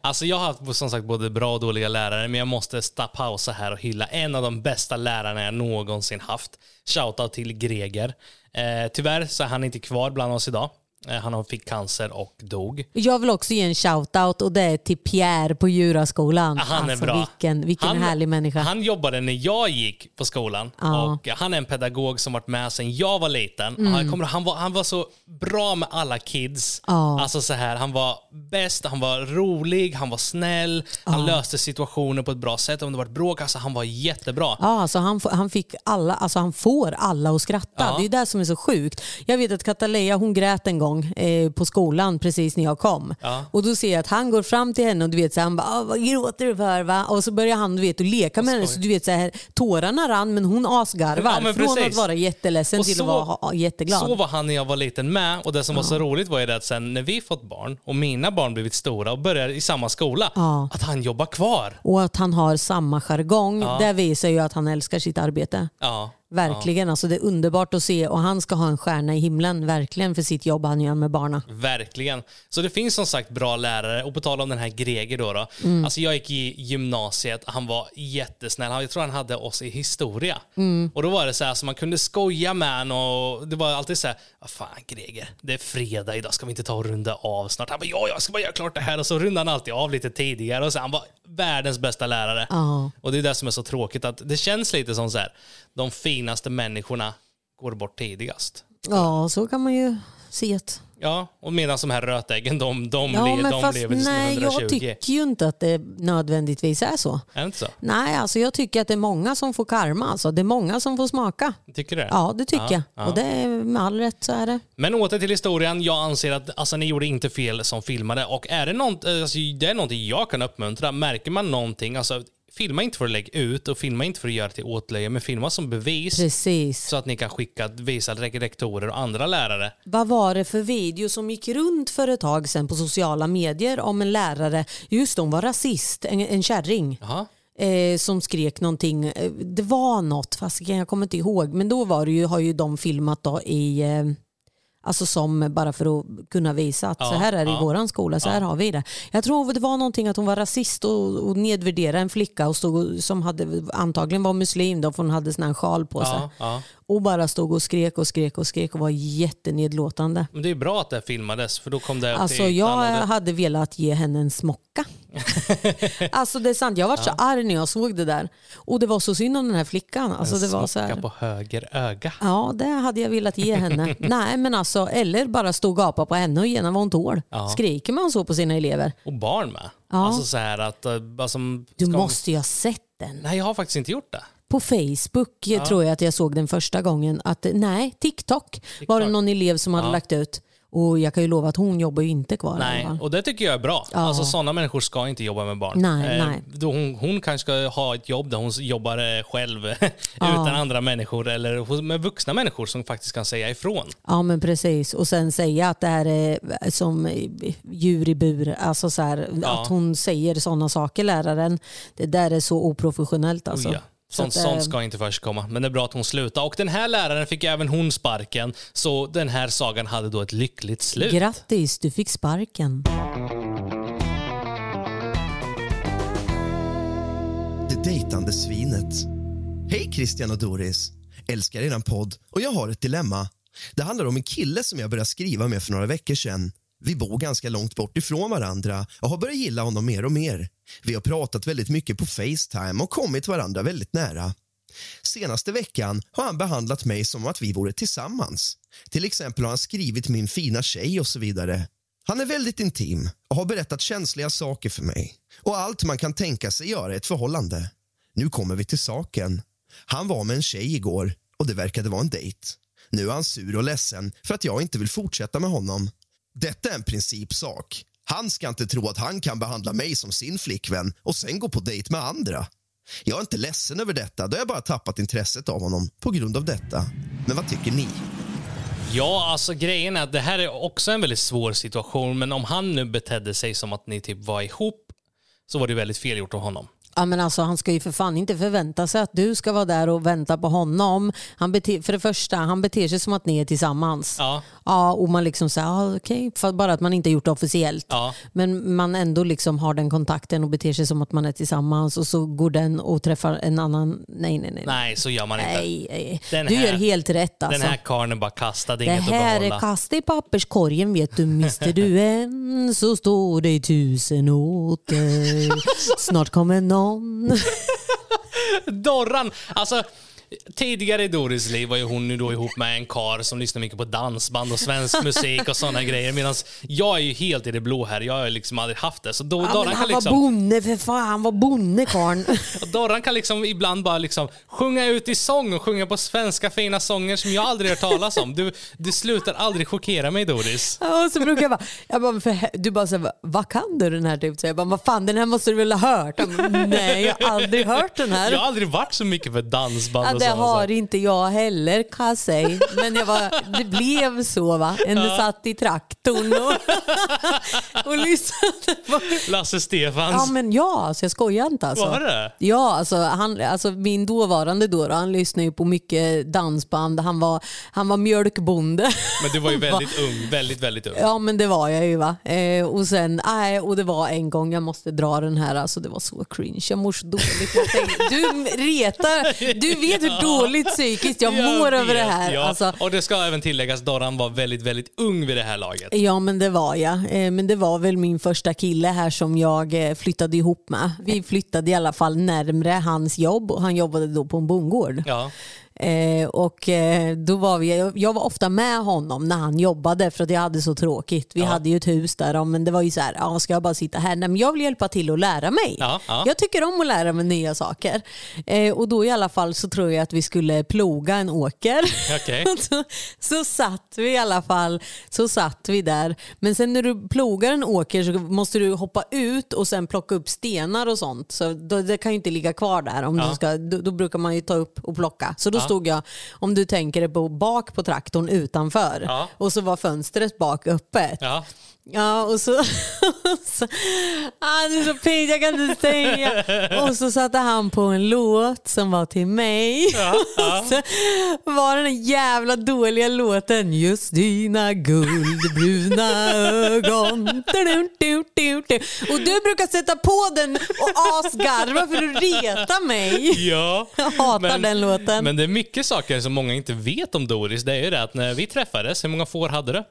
Alltså jag har haft som sagt både bra och dåliga lärare, men jag måste pausa här och hylla en av de bästa lärarna jag någonsin haft. Shoutout till Greger. Eh, tyvärr så är han inte kvar bland oss idag. Eh, Han fick cancer och dog. Jag vill också ge en shout-out och det är till Pierre på Djuraskolan. Han är alltså, bra. Vilken, vilken han, härlig människa. Han jobbade när jag gick på skolan. Ja. Och han är en pedagog som varit med sedan jag var liten. Mm. Han, kommer, han, var, han var så bra med alla kids. Ja. Alltså så här, han var bäst, han var rolig, han var snäll, han löste situationer på ett bra sätt. Om det var ett bråk, alltså han var jättebra. Ja, alltså han, han, fick alla, alltså han får alla att skratta. Ja. Det är det som är så sjukt. Jag vet att Kataleja hon grät en gång eh, på skolan precis när jag kom. Ja. Och Då ser jag att han går fram till henne och du vet, så här, han bara, "Ah, vad gråter du för? Va? Och så börjar han du vet, att leka med henne. Så du vet, så här, tårarna rann men hon asgarvar. Ja, Från precis. att vara jätteledsen Och till så- att vara jätteglad. Så var han när jag var liten med. Och det som var så roligt var ju det att sen när vi fått barn och mina barn blivit stora och börjar i samma skola, Ja. att han jobbar kvar. Och att han har samma jargong, det visar ju att han älskar sitt arbete. Ja. Verkligen, alltså det är underbart att se och han ska ha en stjärna i himlen verkligen för sitt jobb han gör med barna. Verkligen. Så det finns som sagt bra lärare. Och på tal om den här Greger då. då Mm. Alltså jag gick i gymnasiet. Han var jättesnäll. Jag tror han hade oss i historia. Mm. Och då var det så här så man kunde skoja med honom. Och det var alltid så här, fan Greger, det är fredag idag. Ska vi inte ta och runda av snart? Han bara, ja, jag ska bara göra klart det här. Och så rundade han alltid av lite tidigare. Och så, han var världens bästa lärare. Ja. Och det är det som är så tråkigt. att Det känns lite som så här, de finaste människorna går bort tidigast. Ja, så kan man ju se det. Ja, och medan de här rötäggen, de, de, Ja, le, de fast lever till sina nej, 120. jag tycker ju inte att det nödvändigtvis är så. Är det inte så? Nej, alltså jag tycker att det är många som får karma. Alltså. Det är många som får smaka. Tycker du det? Ja, det tycker Ja, jag. ja. Och det är med all rätt så är det. Men åter till historien. Jag anser att alltså, ni gjorde inte fel som filmade. Och är det, något, alltså, det är någonting jag kan uppmuntra. Märker man någonting, alltså, filma inte för att lägga ut och filma inte för att göra till åtlöje, men filma som bevis. Precis. Så att ni kan skicka, visa rektorer och andra lärare. Vad var det för video som gick runt för ett tag sedan på sociala medier om en lärare, just hon var rasist, en, en kärring. Jaha. eh, som skrek någonting. Eh, Det var något, fast jag kommer inte ihåg. Men då var det ju, har ju de filmat då i, eh, alltså som bara för att kunna visa att Ja, så här är det ja, i våran skola, så här har vi det. Jag tror det var någonting att hon var rasist och, och nedvärderade en flicka och stod som hade, antagligen var muslim då, för hon hade sån här sjal på sig. Ja, ja. Och bara stod och skrek och skrek och skrek och var jättenedlåtande. Men det är bra att det filmades, för då kom det Alltså jag det- hade velat ge henne en smocka. [LAUGHS] alltså det är sant, jag var så arg när jag såg det där. Och det var så synd om den här flickan. Alltså det var så Smocka här, på höger öga. ja, det hade jag velat ge henne. [LAUGHS] Nej, men alltså, eller bara stå och gapa på henne och ge henne vad hon tål. Ja. Skriker man så på sina elever? Och barn med. Ja. Alltså så här att... Alltså, Du måste ju ha sett den. Nej, jag har faktiskt inte gjort det. På Facebook eh, tror jag att jag såg den första gången. Att, nej, TikTok, var det någon elev som hade Ja. lagt ut. Och jag kan ju lova att hon jobbar ju inte kvar. Nej, och det tycker jag är bra. Ja. Alltså sådana människor ska inte jobba med barn. Eh, Nej, nej. Då hon, hon kanske ska ha ett jobb där hon jobbar eh, själv [LAUGHS] utan andra människor eller med vuxna människor som faktiskt kan säga ifrån. Ja men precis och sen säga att det här är som djur i bur. Alltså så här, Ja. Att hon säger sådana saker läraren. Det där är så oprofessionellt alltså. Oh ja. Sånt, Så att, eh, sånt ska inte förekomma. Men det är bra att hon slutade. Och den här läraren fick även hon sparken. Så den här sagan hade då ett lyckligt slut. Grattis, du fick sparken. Det dejtande svinet. Hej Christian och Doris. Älskar eran podd och jag har ett dilemma. Det handlar om en kille som jag började skriva med för några veckor sedan. Vi bor ganska långt bort ifrån varandra och har börjat gilla honom mer och mer. Vi har pratat väldigt mycket på Facetime och kommit varandra väldigt nära. Senaste veckan har han behandlat mig som att vi vore tillsammans. Till exempel har han skrivit min fina tjej och så vidare. Han är väldigt intim och har berättat känsliga saker för mig och allt man kan tänka sig göra i ett förhållande. Nu kommer vi till saken. Han var med en tjej igår och det verkade vara en dejt. Nu är han sur och ledsen för att jag inte vill fortsätta med honom. Detta är en principsak. Han ska inte tro att han kan behandla mig som sin flickvän och sen gå på dejt med andra. Jag är inte ledsen över detta, då har jag bara tappat intresset av honom på grund av detta. Men vad tycker ni? Ja, alltså grejen är att det här är också en väldigt svår situation. Men om han nu betedde sig som att ni typ var ihop så var det väldigt fel gjort av honom. Ja, men alltså, han ska ju för fan inte förvänta sig att du ska vara där och vänta på honom. Han bete, för det första, han beter sig som att ni är tillsammans. Ja. Ja, och man liksom säger, ja, okej, för bara att man inte gjort det officiellt. Ja. Men man ändå liksom har den kontakten och beter sig som att man är tillsammans och så går den och träffar en annan. Nej, nej, nej. Nej, så gör man inte. nej, nej. Den Du här- gör helt rätt alltså. Den här karln är bara kastad, Det inget att här är behålla. kasta i papperskorgen vet du. Mister du [LAUGHS] en så står det tusen åter. [LAUGHS] Snart kommer någon. Dorran! Alltså, tidigare i Doris liv var ju hon nu då ihop med en kar som lyssnar mycket på dansband och svensk [LAUGHS] musik och sådana grejer. Medan jag är ju helt i det blå här. Jag har liksom aldrig haft det. Så då, Ja, Dorran, men kan han var liksom, bonde för fan. Han var bonde karln. [LAUGHS] Dorran kan liksom ibland bara liksom sjunga ut i sång och sjunga på svenska fina sånger som jag aldrig hört talas om. Du, du slutar aldrig chockera mig Doris. Och så brukar jag bara, jag bara för, du bara så här, vad kan du den här? Typ? Så jag bara, vad fan den här måste du väl ha hört? Bara, Nej, jag har aldrig hört den här. Jag har aldrig varit så mycket för dansband Ja, och det har inte jag heller kan jag säga. Men jag var, det blev så va. En satt i traktorn och, [LAUGHS] och lyssnade på... Lasse Ja Stefans. men ja, alltså jag skojar inte alltså. Var det? Ja, alltså, han, alltså min dåvarande då, då, han lyssnade ju på mycket dansband. Han var, han var mjölkbonde. Men du var ju [LAUGHS] väldigt ung. Väldigt, väldigt ung. Ja men det var jag ju va. Eh, och sen, nej, och det var en gång jag måste dra den här, alltså det var så cringe. Jag mår så dåligt. Jag tänkte, du retar, du vet hur dåligt psykiskt jag [LAUGHS] mår Jag över det vet, här. Ja. Alltså, Och det ska även tilläggas, Dorran var väldigt, väldigt ung vid det här laget. Ja men det var jag. Eh, Men det var väl min första kille här som jag eh, flyttade ihop med. Vi flyttade i alla fall närmre hans jobb och han jobbade då på en bondgård. Ja. Eh, och eh, då var vi, jag- var ofta med honom när han jobbade för att jag hade så tråkigt. Vi hade ju ett hus där ja, men det var ju så här, ja, ska jag bara sitta här? Nej men jag vill hjälpa till att lära mig. Ja, ja. Jag tycker om att lära mig nya saker. Eh, och då i alla fall så tror jag att vi skulle ploga en åker. [LAUGHS] Okej. [LAUGHS] så, så satt vi i alla fall så satt vi där. Men sen när du plogar en åker så måste du hoppa ut och sen plocka upp stenar och sånt. Så då, det kan ju inte ligga kvar där. Om Ja. du ska, då, då brukar man ju ta upp och plocka. Så då stod jag, om du tänker dig på bak på traktorn utanför och så var fönstret bak öppet. Ja. Ja, och så... [LAUGHS] så ah, det är så pinsamt, jag kan inte säga. Och så satte han på en låt som var till mig. Och [LAUGHS] så var den jävla dåliga låten Just dina guldbruna ögon. Och du brukar sätta på den och asgarva för att reta mig. Ja. Jag hatar den låten. Men det är mycket saker som många inte vet om Doris. Det är ju det att när vi träffades, hur många får hade du?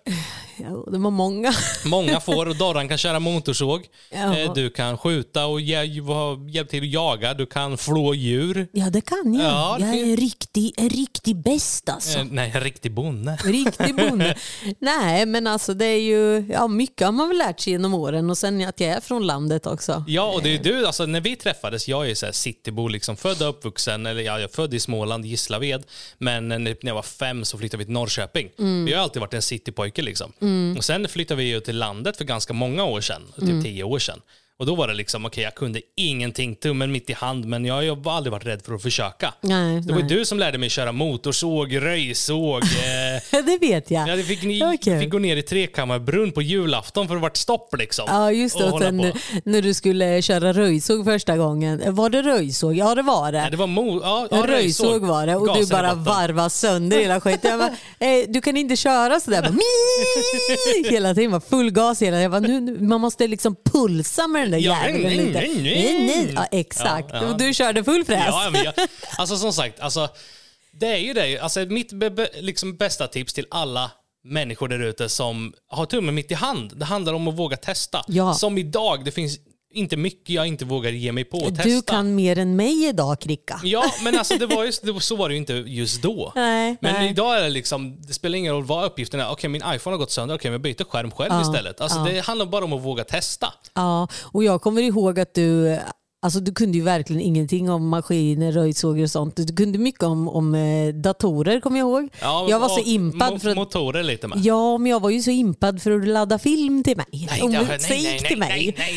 Ja, det var många. Många får och Dorran kan köra motorsåg. Ja. Eh, Du kan skjuta och hjälpa till att jaga. Du kan flå djur. Ja, det kan jag. Ja, det jag är en riktig, en riktig bäst alltså. Eh, Nej, en riktig bonde. Riktig bonde. [LAUGHS] Nej, men alltså det är ju, ja mycket har man väl lärt sig genom åren och sen att jag är från landet också. Ja, och det är du, alltså när vi träffades, jag är så här citybo, liksom född och uppvuxen, eller ja, jag är född i Småland, Gislaved, men när jag var fem så flyttade vi till Norrköping. Mm. Jag har alltid varit en citypojke liksom. Och sen flyttade vi ju till landet för ganska många år sedan, typ Mm. tio år sedan. Och då var det liksom, okej jag kunde ingenting, tummen mitt i hand, men jag har aldrig varit rädd för att försöka. Nej, det var nej. du som lärde mig köra motorsåg, röjsåg, [LAUGHS] eh, det vet jag. Ja, det fick, ni, Okej. fick gå ner i trekammarbrunn på julafton för det vart stopp liksom. Ja just det, Och sen när, du skulle köra röjsåg första gången. Var det röjsåg? Ja det var det. Nej, det var mo- ja, ja, En röjsåg var det och du Gasen i bara varvade sönder hela skiten. Jag bara, [LAUGHS] eh, du kan inte köra sådär. Hela tiden, var full gas hela tiden. Jag bara, nu, nu, man måste liksom pulsa med den där Ja, lite. nej, nej. Nej. Ja, exakt. Ja, ja. Du körde full fräs. Ja, men jag, alltså som sagt, alltså, det är ju det. Alltså, mitt be, be, liksom bästa tips till alla människor där ute som har tummen mitt i hand. Det handlar om att våga testa. Ja. Som idag, det finns inte mycket jag inte vågar ge mig på och testa. Du kan mer än mig idag Kricka. Ja, men alltså det var det, så var det ju inte just då. [LAUGHS] Nej, men nej. idag är det liksom, det spelar ingen roll vad uppgiften är. Okej, min iPhone har gått sönder. Okej, men jag byter skärm själv istället. Alltså, Det handlar bara om att våga testa. Ja, och jag kommer ihåg att du, alltså du kunde ju verkligen ingenting om maskiner, röjsågar och sånt. Du kunde mycket om, om eh, datorer kommer jag ihåg. Ja, jag var så impad för att Motorer lite med. Ja, men jag var ju så impad för att ladda film till mig. Nej, och det musik nej, nej, till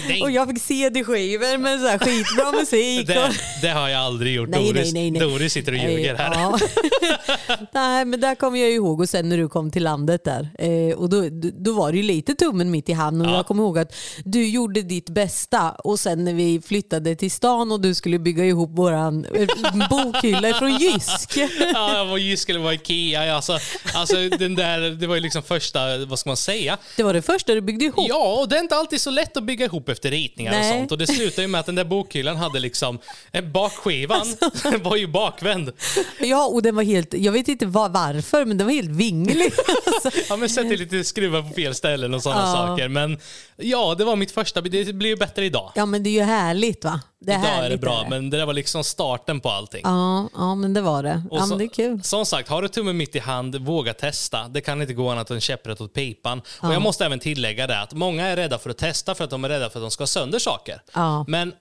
mig. Och jag fick CD-skivor med så här skitbra musik. [LAUGHS] Det, det har jag aldrig gjort. Doris. Doris sitter och ljuger här. Ja. [LAUGHS] Nej, men där kommer jag ihåg och sen när du kom till landet där. Eh, och då, då var det ju lite tummen mitt i hand och Ja. jag kommer ihåg att du gjorde ditt bästa och sen när vi flyttade till stan och du skulle bygga ihop våran eh, bokhylla från Jysk. Ja, var Jysk eller var Ikea. Alltså, alltså, den där, det var ju liksom första, vad ska man säga? Det var det första du byggde ihop. Ja, och det är inte alltid så lätt att bygga ihop efter ritningar Nej. och sånt. Och det slutade ju med att den där bokhyllan hade liksom, en bakskivan Alltså. [LAUGHS] var ju bakvänd. Ja, och den var helt, jag vet inte var, varför, men den var helt vinglig. [LAUGHS] Alltså, Ja, men sätter lite skruvar på fel ställen och sådana Ja. saker. Men ja, det var mitt första, det blir ju bättre idag. ja, men det är ju härligt va? Det är idag är det bra, är det. men det där var liksom starten på allting. Ja, ja, men det var det. Och Ja, så- men det är kul. Som sagt, har du tummen mitt i hand, våga testa. Det kan inte gå annat än käpprätt åt pipan. Och jag måste även tillägga det att många är rädda för att testa för att de är rädda för att de ska sönder saker. Ja. Men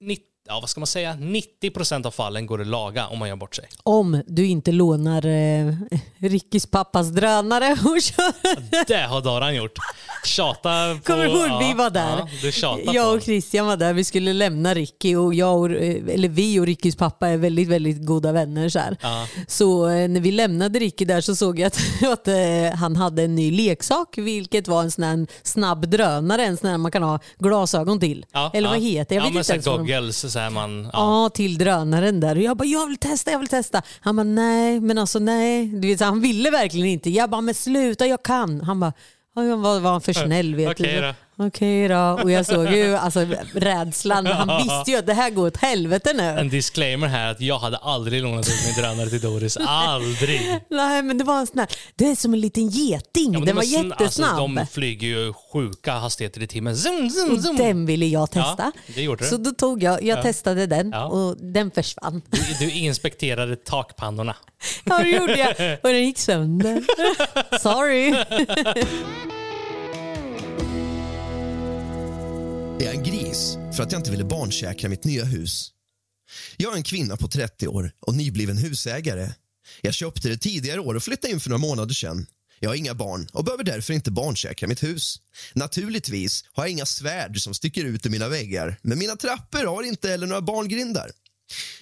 90, ja, vad ska man säga? 90% av fallen går att laga om man gör bort sig. Om du inte lånar eh, Rickys pappas drönare och kör. Det har Daran gjort. Tjata på... Kommer du ihåg? ja, vi var där. Ja, jag och Christian var där. Vi skulle lämna Ricky och jag och, eh, eller vi och Rickys pappa är väldigt, väldigt goda vänner. Så. Ja. så eh, när vi lämnade Ricky där så såg jag att, [LAUGHS] att eh, han hade en ny leksak, vilket var en sån här snabb drönare, en sån här man kan ha glasögon till. Ja, eller vad ja. heter det? Jag ja, vet men inte goggles, så här man... Ja. Till drönaren där. Och jag bara, jag vill testa, jag vill testa. Han bara, nej, men alltså nej. Du vet, så han ville verkligen inte. Jag bara, men sluta, jag kan. Han bara, ja, var, var han för snäll vet Okej du. Okej då. Och jag såg ju alltså, rädslan. Han visste ju att det här går åt helvete nu. En disclaimer här att jag hade aldrig lånat ut min drönare till Doris. Aldrig. Nej, men det var en sån här, det är som en liten geting. Ja, den de var sn- jättesnabb. Alltså, de flyger ju sjuka hastigheter i timmen. Zoom, zoom, zoom. Den ville jag testa. Ja, det gjorde du. Så då tog jag, jag testade den Ja. och den försvann. Du, du inspekterade takpannorna. Ja, det gjorde jag. Och den gick sönder. [LAUGHS] Sorry. [LAUGHS] Är Jag en gris för att jag inte ville barnsäkra mitt nya hus. Jag är en kvinna på 30 år och nybliven husägare. Jag köpte det tidigare år och flyttade in för några månader sedan. Jag har inga barn och behöver därför inte barnsäkra mitt hus. Naturligtvis har jag inga svärd som sticker ut ur mina väggar men mina trappor har inte heller några barngrindar.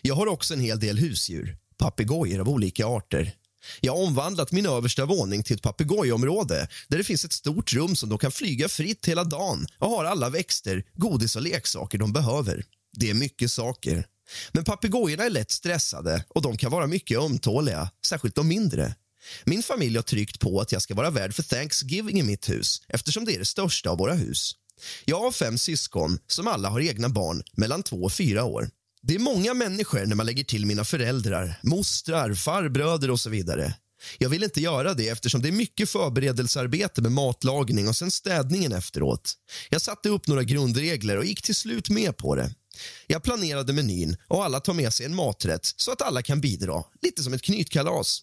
Jag har också en hel del husdjur, papegojor av olika arter. Jag har omvandlat min översta våning till ett papegojområde där det finns ett stort rum som de kan flyga fritt hela dagen och har alla växter, godis och leksaker de behöver. Det är mycket saker. Men papegojorna är lätt stressade och de kan vara mycket ömtåliga, särskilt de mindre. Min familj har tryckt på att jag ska vara värd för Thanksgiving i mitt hus eftersom det är det största av våra hus. Jag har fem syskon som alla har egna barn mellan två och fyra år. Det är många människor när man lägger till mina föräldrar, mostrar, farbröder och så vidare. Jag vill inte göra det eftersom det är mycket förberedelsearbete med matlagning och sen städningen efteråt. Jag satte upp några grundregler och gick till slut med på det. Jag planerade menyn och alla tar med sig en maträtt så att alla kan bidra, lite som ett knytkalas.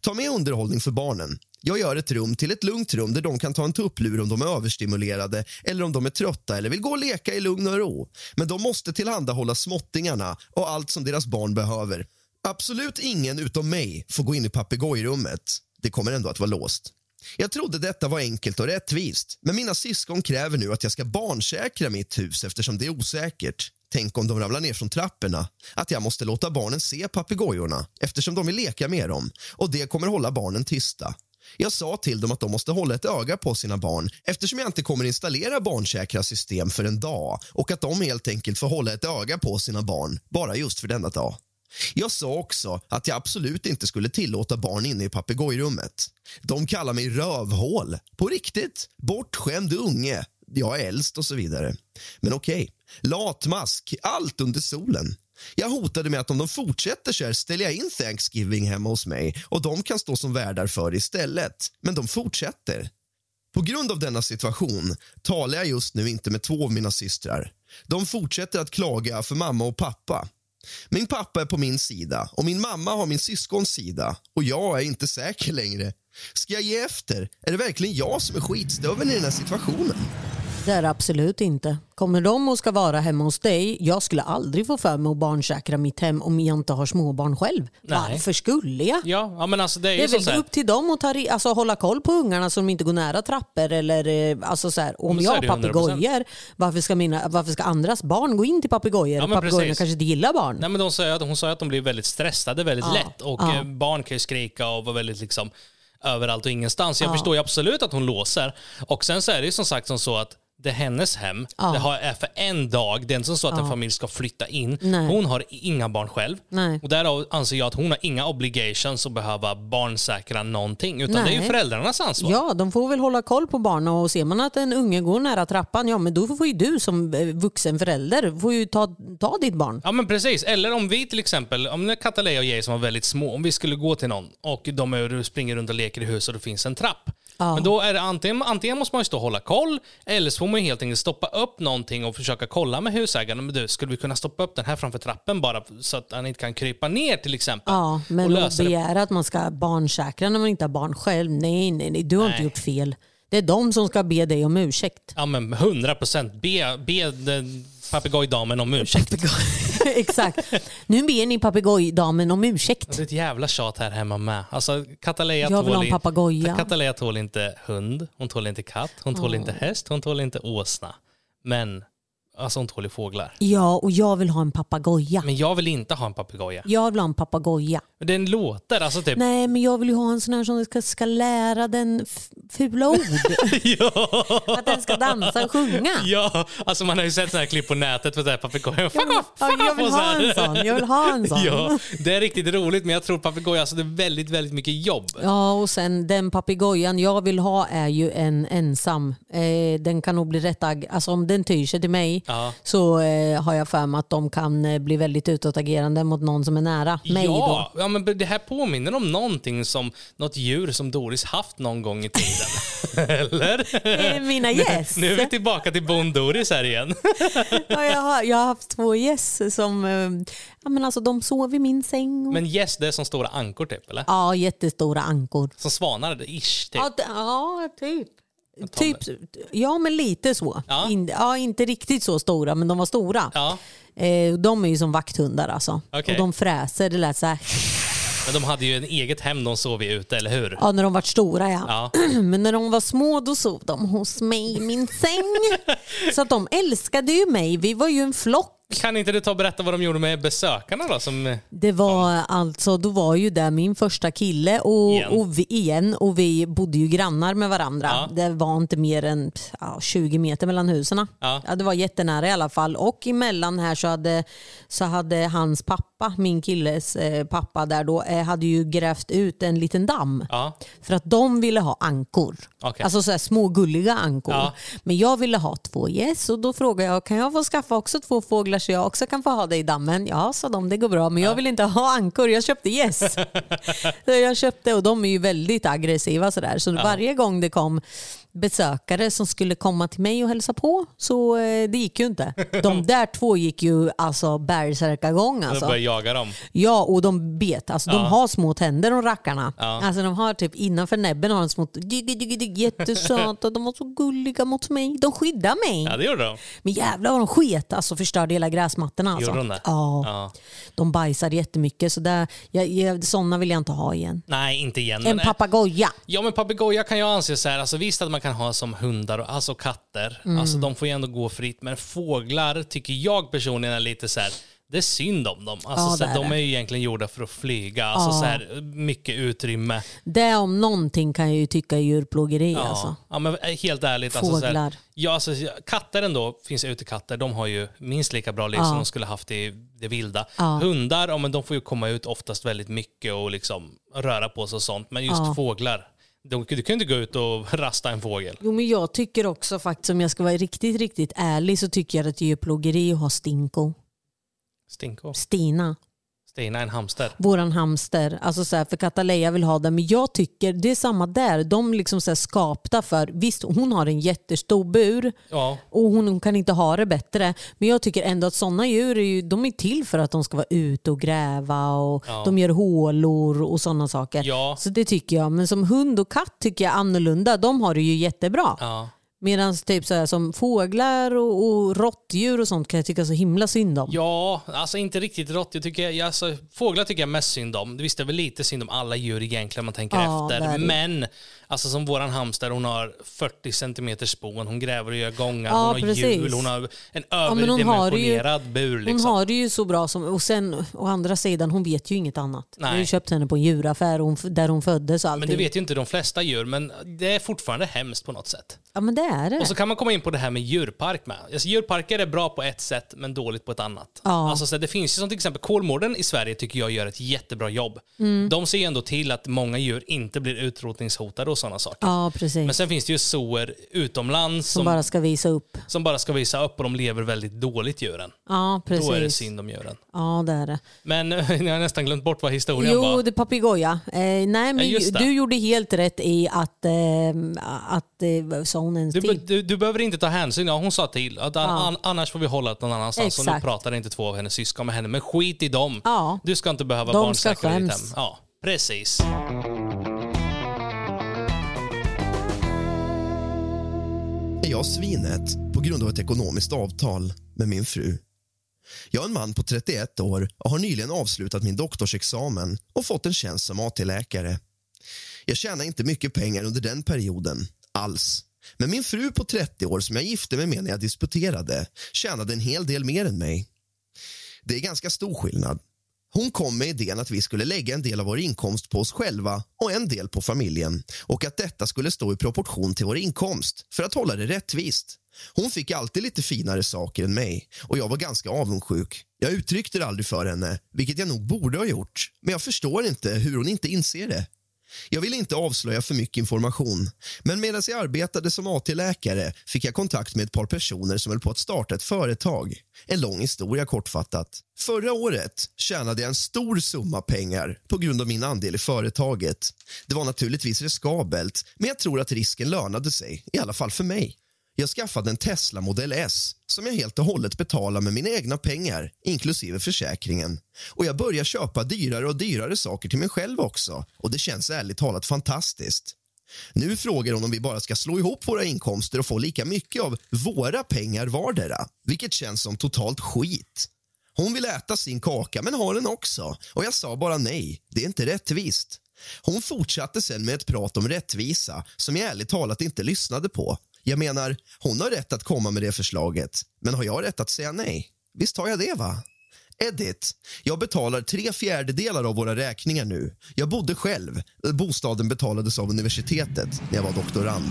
Ta med underhållning för barnen. Jag gör ett rum till ett lugnt rum där de kan ta en tupplur om de är överstimulerade eller om de är trötta eller vill gå och leka i lugn och ro. Men de måste tillhandahålla småttingarna och allt som deras barn behöver. Absolut ingen utom mig får gå in i papegojrummet. Det kommer ändå att vara låst. Jag trodde detta var enkelt och rättvist, men mina syskon kräver nu att jag ska barnsäkra mitt hus eftersom det är osäkert. Tänk om de ramlar ner från trapporna. Att jag måste låta barnen se papegojorna eftersom de vill leka med dem och det kommer hålla barnen tysta. Jag sa till dem att de måste hålla ett öga på sina barn eftersom jag inte kommer installera barnsäkra system för en dag och att de helt enkelt får hålla ett öga på sina barn bara just för denna dag. Jag sa också att jag absolut inte skulle tillåta barn inne i papegojrummet. De kallar mig rövhål. På riktigt. Bortskämd unge. Jag är äldst och så vidare. Men okej. Latmask. Allt under solen. Jag hotade med att om de fortsätter så här ställer jag in Thanksgiving hemma hos mig och de kan stå som värdar för det istället. Men de fortsätter. På grund av denna situation talar jag just nu inte med två av mina systrar. De fortsätter att klaga för mamma och pappa. Min pappa är på min sida och min mamma har min syskons sida och jag är inte säker längre. Ska jag ge efter? Är det verkligen jag som är skitstöveln i den här situationen? Det är det absolut inte. Kommer de och ska vara hemma hos dig, jag skulle aldrig få för mig att barnsäkra mitt hem om jag inte har småbarn själv. Nej. Varför skulle jag? Ja, ja men alltså det är Det är väl upp till dem att ta, alltså, hålla koll på ungarna så de inte går nära trappor. Eller, eh, alltså, så här, om jag har är det ju 100%. papegojor, varför ska, mina- varför ska andras barn gå in till papegojor? Ja, Papegojorna kanske inte gillar barn. Nej, men de sa att, hon sa att de blir väldigt stressade väldigt Ja, lätt och ja. eh, barn kan ju skrika och vara väldigt liksom överallt och ingenstans. Jag förstår ju absolut att hon låser. Och sen så är det ju som sagt som så att det är hennes hem. Ja. Det har- är för en dag. Det är inte så att en familj ska flytta in. Nej. Hon har inga barn själv. Nej. Och därav anser jag att hon har inga obligations att behöva barnsäkra någonting. Utan det är ju Nej. föräldrarnas ansvar. Ja, de får väl hålla koll på barnen och ser man att en unge går nära trappan, ja men då får ju du som eh, vuxen förälder får ju ta, ta ditt barn. Ja men precis. Eller om vi till exempel, om det är Katalea och Jason var väldigt små, om vi skulle gå till någon och de är, springer runt och leker i huset och det finns en trapp. Ja. Men då är det antingen, antingen måste man ju stå och hålla koll, eller så får man ju helt enkelt stoppa upp någonting och försöka kolla med husägaren. Men du, skulle vi kunna stoppa upp den här framför trappen bara så att han inte kan krypa ner till exempel? Ja, men att begära att man ska barnsäkra när man inte har barn själv, nej, nej, nej du har inte Nej. gjort fel. Det är de som ska be dig om ursäkt. Ja men 100 procent. Be, be den papegojdamen om ursäkt. [LAUGHS] Exakt. Nu ber ni papegojdamen om ursäkt. Det är ett jävla tjat här hemma med. Alltså, Katalea Jag vill ha tål en papegoja. Katalea tål inte hund, hon tål inte katt, hon tål inte häst, hon tål inte åsna. Men alltså hon tål fåglar. Ja, och jag vill ha en papegoja. Men jag vill inte ha en papegoja. Jag vill ha en papegoja. Den låter alltså typ... Nej, men jag vill ju ha en sån här som ska, ska lära den f- fula ord. [LAUGHS] ja, Att den ska dansa och sjunga. ja, alltså man har ju sett sådana här klipp på nätet för papegojor. Fuck off, Ja, fuck jag vill ha en sån. Jag vill ha en sån. Ja, det är riktigt roligt men jag tror papegoja, alltså det är väldigt, väldigt mycket jobb. Ja, och sen den papegojan jag vill ha är ju en ensam. Eh, den kan nog bli rätt ag- Alltså om den tyr sig till mig Ja. så eh, har jag för mig att de kan eh, bli väldigt utåtagerande mot någon som är nära mig. ja, Då. ja, men det här påminner om någonting som något djur som Doris haft någon gång i tiden. [LAUGHS] Eller? Eh, Mina gäss. Nu är vi tillbaka till Bond-Doris här igen. [LAUGHS] ja, jag, har, jag har haft två gäss som eh, ja, men alltså, de sov i min säng. Och, Men yes, det är som stora ankor typ, eller? ja, jättestora ankor. Som svanar, ish, typ. Ja, ja typ. Typ, ja, men lite så. Ja. In, ja, inte riktigt så stora, men de var stora. Ja, Eh, de är ju som vakthundar alltså. Okej. Och de fräser, det lät så här. men de hade ju en eget hem de sov i ute, eller hur? Ja, när de var stora ja. Ja. [CLEARS THROAT] Men när de var små då sov de hos mig i min säng. [LAUGHS] Så att de älskade ju mig. Vi var ju en flock. Kan inte du ta och berätta vad de gjorde med besökarna då? Som, Det var alltså, då var ju det min första kille och, Igen. och vi, igen och vi bodde ju grannar med varandra. Ja. Det var inte mer än ja, 20 meter mellan husen. Ja. det var jättenära i alla fall. Och emellan här så hade, så hade hans pappa, min killes eh, pappa där då, eh, hade ju grävt ut en liten damm. ja, För att de ville ha ankor. Okej. Alltså så här små gulliga ankor. Ja. Men jag ville ha två gäss och då frågade jag kan jag få skaffa också två fåglar så jag också kan få ha det i dammen? Ja, sa de, det går bra. Men jag vill inte ha ankor, jag köpte gäss. [LAUGHS] så jag köpte och de är ju väldigt aggressiva sådär. Så varje gång det kom besökare som skulle komma till mig och hälsa på så eh, det gick ju inte. De [LAUGHS] där två gick ju alltså bärsärkagång de alltså. började jaga dem. Ja, och de bet. Alltså, De har små tänder de rackarna. Ja. Alltså, de har typ innanför näbben har de små jättesöta. De var så gulliga mot mig. De skyddar mig. Ja, det gjorde de. Men jävlar vad de sket. Alltså förstörde hela gräsmattorna. Alltså. Gjorde de det? Ja. Ja. De bajsade jättemycket. Så där, jag, jag, sådana vill jag inte ha igen. Nej, inte igen. En papegoja. Ja men papegoja kan jag anse så här, alltså visst att man kan ha som hundar, och, alltså katter, alltså de får ju ändå gå fritt, men fåglar tycker jag personligen är lite så här. det är synd om dem. Alltså, Ja, så här, är de är ju egentligen gjorda för att flyga, alltså, Ja. så här, mycket utrymme. Det om någonting kan jag ju tycka är djurplågeri. Ja, Alltså. ja men eh, helt ärligt. Alltså, så här, Fåglar. ja, alltså, katter ändå, finns utekatter, de har ju minst lika bra liv som de skulle haft i det vilda. Hundar, ja, men de får ju komma ut oftast väldigt mycket och liksom röra på sig och sånt, men just fåglar, de, du kan inte gå ut och rasta en fågel. Jo, men jag tycker också faktiskt, om jag ska vara riktigt, riktigt ärlig, så tycker jag att det är djurplågeri att ha Stinko. Stinko. Stina. Stina, en hamster. våran hamster. Alltså så här, för Cataleya vill ha den, men jag tycker det är samma där. De liksom så här skapta för, visst hon har en jättestor bur Ja, och hon, hon kan inte ha det bättre. Men jag tycker ändå att sådana djur är, ju, de är till för att de ska vara ute och gräva och Ja. de gör hålor och sådana saker. Ja. Så det tycker jag. Men som hund och katt tycker jag annorlunda. De har det ju jättebra. Medan typ så här, som fåglar och, och råttdjur och sånt kan jag tycka så himla synd om. Ja, alltså inte riktigt rått. Jag tycker, jag, alltså, fåglar tycker jag mest synd om. Visst, det är väl lite synd om alla djur egentligen om man tänker Ja, det är efter. det. Men Alltså som våran hamster, hon har 40 centimeter spån, hon gräver och gör gångar, Ja, hon har precis. hjul, hon har en Ja, men hon har ju- överdimensionerad bur. Liksom. Hon har det ju så bra som, och sen å andra sidan, hon vet ju inget annat. Vi har ju Nej. köpt henne på en djuraffär hon, där hon föddes och allting. Men det vet ju inte de flesta djur, men det är fortfarande hemskt på något sätt. Ja men det är det. Och så kan man komma in på det här med djurpark med. Alltså, djurparker är bra på ett sätt, men dåligt på ett annat. Ja. Alltså, så det finns ju som till exempel Kolmården i Sverige tycker jag gör ett jättebra jobb. Mm. De ser ju ändå till att många djur inte blir utrotningshotade och sådana saker. Ja precis. Men sen finns det ju zoor utomlands som som, bara ska visa upp. som bara ska visa upp och de lever väldigt dåligt djuren. Ja precis. Då är det synd om djuren. Ja det är det. Men [LAUGHS] jag har nästan glömt bort vad historien Jo, var. det är papegoja. Eh, nej, men Ja, du gjorde helt rätt i att, eh, att eh, sa hon ens Du, till? du, du behöver inte ta hänsyn. Ja, hon sa till. Att Ja. an, annars får vi hålla det någon annanstans. Och nu Exakt. pratar inte två av hennes syskon med henne. Men skit i dem. Ja. Du ska inte behöva De ditt hem. Ja, precis. Är jag svinet på grund av ett ekonomiskt avtal med min fru. Jag är en man på 31 år och har nyligen avslutat min doktorsexamen och fått en tjänst som AT-läkare. Jag tjänar inte mycket pengar under den perioden, alls. Men min fru på 30 år som jag gifte mig med när jag disputerade tjänade en hel del mer än mig. Det är ganska stor skillnad. Hon kom med idén att vi skulle lägga en del av vår inkomst på oss själva och en del på familjen och att detta skulle stå i proportion till vår inkomst för att hålla det rättvist. Hon fick alltid lite finare saker än mig och jag var ganska avundsjuk. Jag uttryckte det aldrig för henne, vilket jag nog borde ha gjort. Men jag förstår inte hur hon inte inser det. Jag vill inte avslöja för mycket information, men medan jag arbetade som AT-läkare fick jag kontakt med ett par personer som höll på att starta ett företag. En lång historia kortfattat. Förra året tjänade jag en stor summa pengar på grund av min andel i företaget. Det var naturligtvis riskabelt, men jag tror att risken lönade sig, i alla fall för mig. Jag skaffade en Tesla Model S som jag helt och hållet betalar med mina egna pengar, inklusive försäkringen. Och jag börjar köpa dyrare och dyrare saker till mig själv också. Och det känns ärligt talat fantastiskt. Nu frågar hon om vi bara ska slå ihop våra inkomster och få lika mycket av våra pengar vardera, vilket känns som totalt skit. Hon vill äta sin kaka, men har den också. Och jag sa bara nej, det är inte rättvist. Hon fortsatte sen med ett prat om rättvisa som jag ärligt talat inte lyssnade på. Jag menar, hon har rätt att komma med det förslaget, men har jag rätt att säga nej? Visst har jag det, va? Edit. Jag betalar tre fjärdedelar av våra räkningar nu. Jag bodde själv. Bostaden betalades av universitetet när jag var doktorand.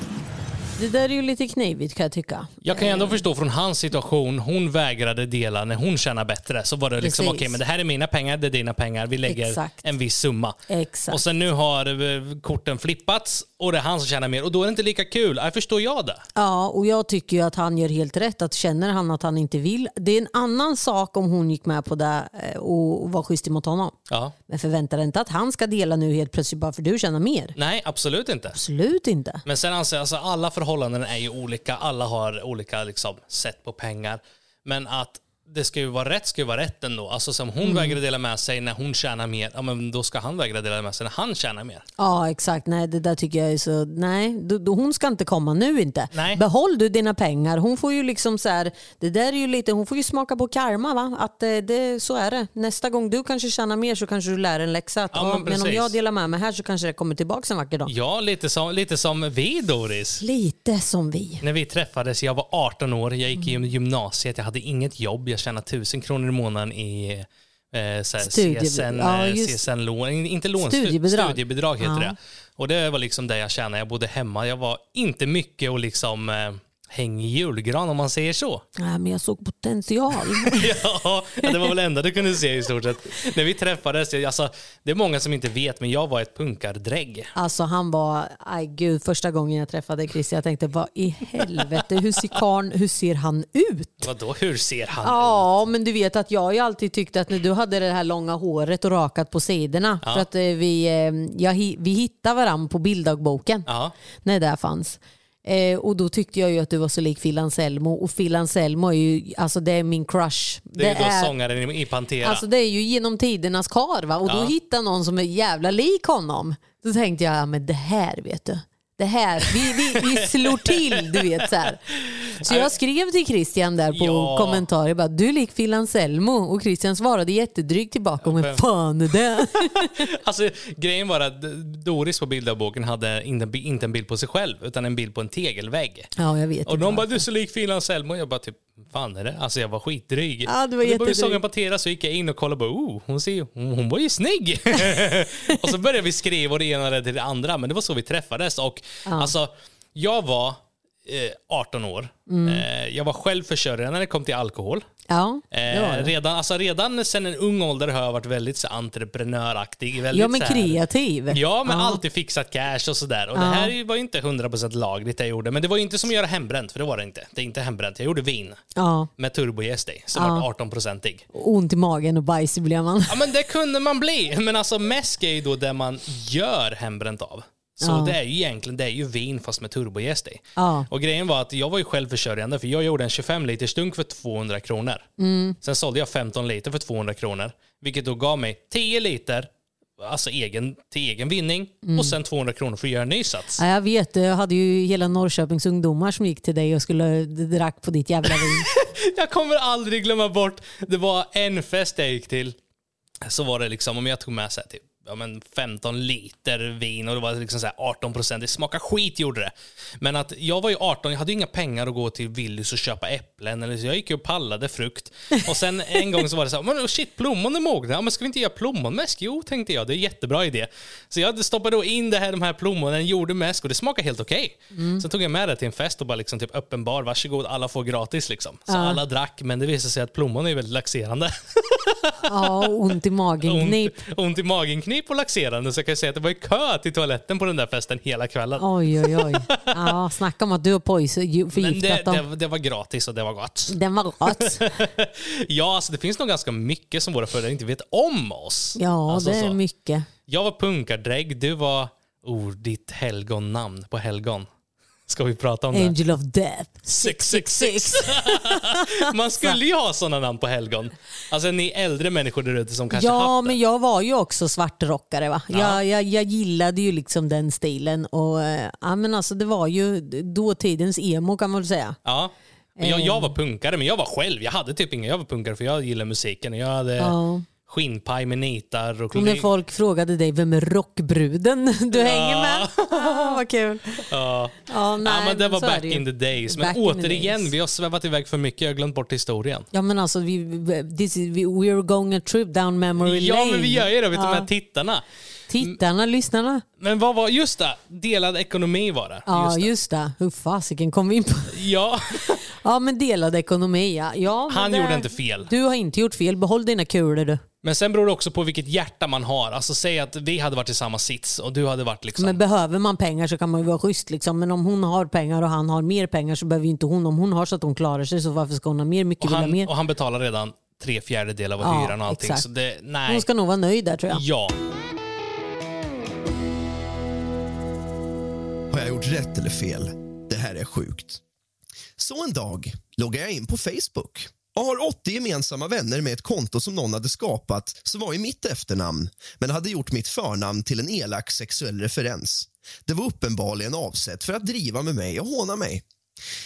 Det där är ju lite knivigt kan jag tycka. Jag kan ju ändå förstå från hans situation, hon vägrade dela när hon tjänar bättre. Så var det liksom, okej men det här är mina pengar, det är dina pengar, vi lägger Exakt. en viss summa. Exakt. Och sen nu har eh, korten flippats och det är han som tjänar mer och då är det inte lika kul. Jag förstår jag det. Ja, och jag tycker ju att han gör helt rätt. Att känner han att han inte vill. Det är en annan sak om hon gick med på det eh, och och var schysst mot honom. Ja. Men förvänta dig inte att han ska dela nu helt plötsligt bara för du tjänar mer. Nej, absolut inte. Absolut inte. Men sen anser jag, alltså alla förhållanden är ju olika, alla har olika liksom, sätt på pengar. Men att det ska ju vara rätt ska ju vara rätt ändå. Alltså som Mm. hon vägrar dela med sig när hon tjänar mer, ja men då ska han vägra dela med sig när han tjänar mer. Ja exakt, nej det där tycker jag är så, nej då, då, hon ska inte komma nu inte. Nej. Behåll du dina pengar, hon får ju liksom så här, det där är ju lite, hon får ju smaka på karma va, att eh, det, så är det. Nästa gång du kanske tjänar mer så kanske du lär en läxa. Att, Ja, men men, om jag delar med mig här så kanske det kommer tillbaka en vacker dag. Ja, lite som, lite som vi Doris. Lite som vi. När vi träffades, jag var 18 år, jag gick i gymnasiet, jag hade inget jobb, jag tjänade 1000 kronor i månaden i eh, CSN, ja, eh, CSN-lån, inte lån, stu- Studiebidrag. studiebidrag heter Ja. det. Och det var liksom det jag tjänade, jag bodde hemma, jag var inte mycket och liksom eh, häng i julgran om man säger så. Nej, men jag såg potential. [LAUGHS] ja, det var väl det enda du kunde se i stort sett. När vi träffades, alltså, det är många som inte vet, men jag var ett punkardrägg. Alltså han var, aj gud, första gången jag träffade Chris, jag tänkte vad i helvete, hur ser, karln, hur ser han ut? Vadå, hur ser han ut? Ja, men du vet att jag har ju alltid tyckt att när du hade det här långa håret och rakat på sidorna, för att eh, vi, eh, hi- vi hittade varandra på bilddagboken Ja. när det där fanns. Eh, och då tyckte jag ju att du var så lik Phil Anselmo och Phil Anselmo är ju, alltså det är min crush. Det är ju då sångaren i Pantera. Alltså det är ju genom tidernas karl va? och då Ja. hittar någon som är jävla lik honom. Då tänkte jag, ja, men det här vet du. Det här, vi, vi, vi slår till du vet så här. [LAUGHS] Så jag skrev till Christian där på Ja. kommentarer bara, du är lik Phil Anselmo och Christian svarade jättedrygt tillbaka, men fan är det? [LAUGHS] Alltså, grejen var att Doris på bilderboken hade inte, inte en bild på sig själv, utan en bild på en tegelvägg. ja, jag vet Och de bara, du är så lik Selma. Och jag bara, typ, fan är det? Alltså jag var skitdryg. Ja, du var och då började jättedryg. sången partera så gick jag in och kollade och bara, oh, hon, ser, hon, hon var ju snygg. [LAUGHS] och så började vi skriva och det ena till det andra, men det var så vi träffades. Och alltså, jag var 18 år. Mm. Eh, jag var självförsörjande när det kom till alkohol. Ja, det Eh, det. redan, alltså redan sen en ung ålder har jag varit väldigt så, entreprenöraktig. Väldigt, Ja, men här- kreativ. Ja, men alltid fixat cash och sådär. Och det Ja. här var ju inte 100% lagligt det jag gjorde. Men det var ju inte som att göra hembränt, för det var det inte. Det är inte hembränt. Jag gjorde vin Ja, med turbojäst i, som var 18-procentig. ont i magen och bajs blev man. Ja, men det kunde man bli. Men alltså mäsk är ju då det man gör hembränt av. Så Ja. det är ju egentligen det är ju vin fast med turbojäst i. Ja. Och grejen var att jag var ju självförsörjande för jag gjorde en 25 liters dunk för 200 kronor. Mm. Sen sålde jag 15 liter för 200 kronor. Vilket då gav mig 10 liter alltså egen, till egen vinning Mm. och sen 200 kronor för att göra en ny sats. Ja, jag vet, jag hade ju hela Norrköpings ungdomar som gick till dig och skulle drack på ditt jävla vin. [LAUGHS] Jag kommer aldrig glömma bort, det var en fest jag gick till. Så var det liksom, om jag tog med sig typ ja, men 15 liter vin och det var liksom så här 18 procent. Det smakade skit gjorde det. Men att jag var ju 18, jag hade inga pengar att gå till Willys och köpa äpplen. Eller så jag gick ju och pallade frukt. Och sen en gång så var det så här, men shit plommon är mogna. Ja, men ska vi inte göra plommonmäsk? Jo, tänkte jag. Det är en jättebra idé. Så jag stoppade då in det här, de här plommonen, gjorde mäsk och det smakade helt okej. Sen tog jag med det till en fest och bara liksom typ öppen bar, varsågod, alla får gratis liksom. Så alla drack, men det visade sig att plommon är väldigt laxerande. Ja, ont i magen, [LAUGHS] ont, ont i magen, och laxerande. Så jag kan säga att det var kö till toaletten på den där festen hela kvällen. Oj, oj, oj. [LAUGHS] Ja, snacka om att du poison, Men förgiftat det, dem. det, det var gratis och det var gott. Den var gott. [LAUGHS] ja, alltså det finns nog ganska mycket som våra föräldrar inte vet om oss. Ja, Alltså det är så. mycket. Jag var punkardrägg, du var oh, ditt helgonnamn på helgon. Ska vi prata om det? Angel of death. 666. [LAUGHS] Man skulle ju ha sådana namn på helgon. Alltså ni äldre människor där ute som kanske Ja, haft det. men jag var ju också svartrockare. Va? Ja. Jag, jag, jag gillade ju liksom den stilen. Och, eh, ja, men alltså, det var ju dåtidens emo kan man väl säga. Ja. Men jag, Eh. jag var punkare, men jag var själv. Jag hade typ ingen, jag var punkare för jag gillar musiken. Jag hade Ja. Skinnpaj med nitar och när folk frågade dig, vem är rockbruden [LAUGHS] du hänger med? [LAUGHS] Vad kul. Ja. Ja, nej, ja, men det var back det in the days. Men Back återigen, vi har svävat iväg för mycket. Jag har glömt bort historien. Ja men alltså, vi, this is, we, we are going a trip down memory Ja, lane. men vi gör ju det. Vet Ja. de här tittarna. Tittarna, lyssnarna. Men vad var, just det, delad ekonomi var det. Ja, Just det. just det. Hur fasiken kom vi in på? Ja, [LAUGHS] Ja, men delad ekonomi ja. ja han det- gjorde inte fel. Du har inte gjort fel. Behåll dina kulor du. Men sen beror det också på vilket hjärta man har. Alltså säg att vi hade varit i samma sits och du hade varit liksom... Men behöver man pengar så kan man ju vara schysst. Liksom. Men om hon har pengar och han har mer pengar så behöver ju inte hon. Om hon har så att hon klarar sig så varför ska hon ha mer? Mycket och, vill ha han, mer. och han betalar redan tre fjärdedelar av Ja, hyran och allting. exakt. Så det, nej. Hon ska nog vara nöjd där tror jag. Ja. Har jag gjort rätt eller fel? Det här är sjukt. Så en dag loggar jag in på Facebook och har 80 gemensamma vänner med ett konto som någon hade skapat som var i mitt efternamn men hade gjort mitt förnamn till en elak sexuell referens. Det var uppenbarligen avsett för att driva med mig och håna mig.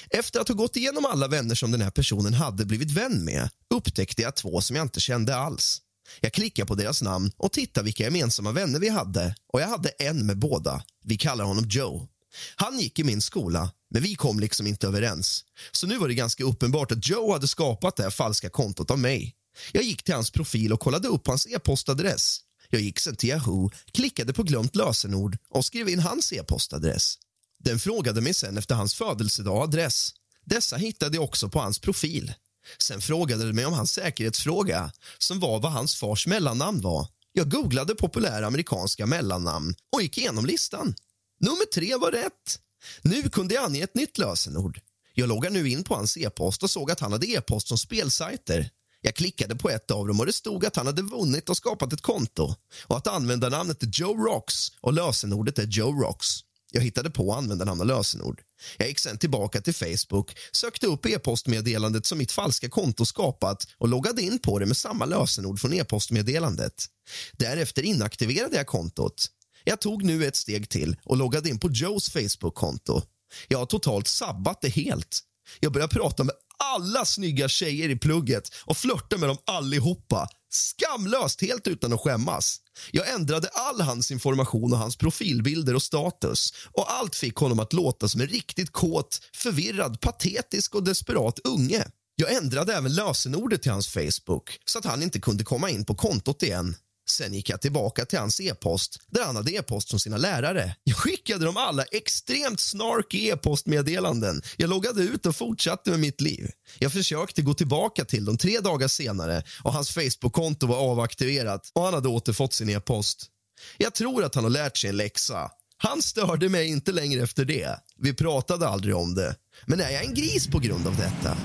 Efter att ha gått igenom alla vänner som den här personen hade blivit vän med upptäckte jag två som jag inte kände alls. Jag klickade på deras namn och tittade vilka gemensamma vänner vi hade och jag hade en med båda. Vi kallar honom Joe. Han gick i min skola, men vi kom liksom inte överens. Så nu var det ganska uppenbart att Joe hade skapat det här falska kontot av mig. Jag gick till hans profil och kollade upp hans e-postadress. Jag gick sen till Yahoo, klickade på glömt lösenord och skrev in hans e-postadress. Den frågade mig sen efter hans födelsedag och adress. Dessa hittade jag också på hans profil. Sen frågade den mig om hans säkerhetsfråga, som var vad hans fars mellannamn var. Jag googlade populära amerikanska mellannamn och gick igenom listan. Nummer tre var rätt. Nu kunde jag ange ett nytt lösenord. Jag loggade nu in på hans e-post och såg att han hade e-post som spelsajter. Jag klickade på ett av dem och det stod att han hade vunnit och skapat ett konto och att användarnamnet är Joe Rocks och lösenordet är Joe Rocks. Jag hittade på användarnamn och lösenord. Jag gick sen tillbaka till Facebook, sökte upp e-postmeddelandet som mitt falska konto skapat och loggade in på det med samma lösenord från e-postmeddelandet. Därefter inaktiverade jag kontot. Jag tog nu ett steg till och loggade in på Joes Facebook-konto. Jag har totalt sabbat det helt. Jag började prata med alla snygga tjejer i plugget och flörta med dem allihopa. Skamlöst, helt utan att skämmas. Jag ändrade all hans information och hans profilbilder och status och allt fick honom att låta som en riktigt kåt, förvirrad, patetisk och desperat unge. Jag ändrade även lösenordet till hans Facebook så att han inte kunde komma in på kontot igen. Sen gick jag tillbaka till hans e-post där han hade e-post från sina lärare. Jag skickade dem alla extremt snarky e-postmeddelanden. Jag loggade ut och fortsatte med mitt liv. Jag försökte gå tillbaka till dem tre dagar senare och hans Facebook-konto var avaktiverat och han hade återfått sin e-post. Jag tror att han har lärt sig en läxa. Han störde mig inte längre efter det. Vi pratade aldrig om det. Men är jag en gris på grund av detta?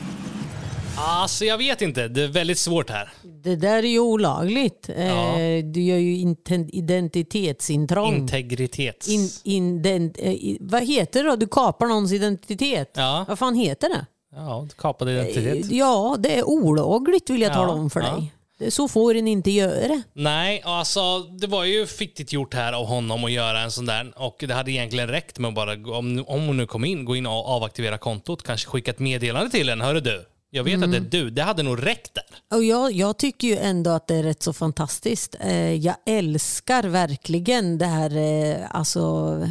Alltså jag vet inte, det är väldigt svårt här. Det där är ju olagligt. Ja. Eh, du gör ju inten- identitetsintrång. Integritets... In, indent, eh, i- vad heter det då? Du kapar någons identitet. Ja. Vad fan heter det? Ja, kapad identitet. Eh, Ja, det är olagligt vill jag Ja, tala om för ja. dig. Det- Så får en inte göra. Nej, alltså det var ju fittigt gjort här av honom att göra en sån där. Och det hade egentligen räckt med att bara, om, om hon nu kom in, gå in och avaktivera kontot. Kanske skicka ett meddelande till en. Hörru du, jag vet att det är du. Det hade nog räckt där. Och jag, jag tycker ju ändå att det är rätt så fantastiskt. Eh, jag älskar verkligen det här eh, alltså,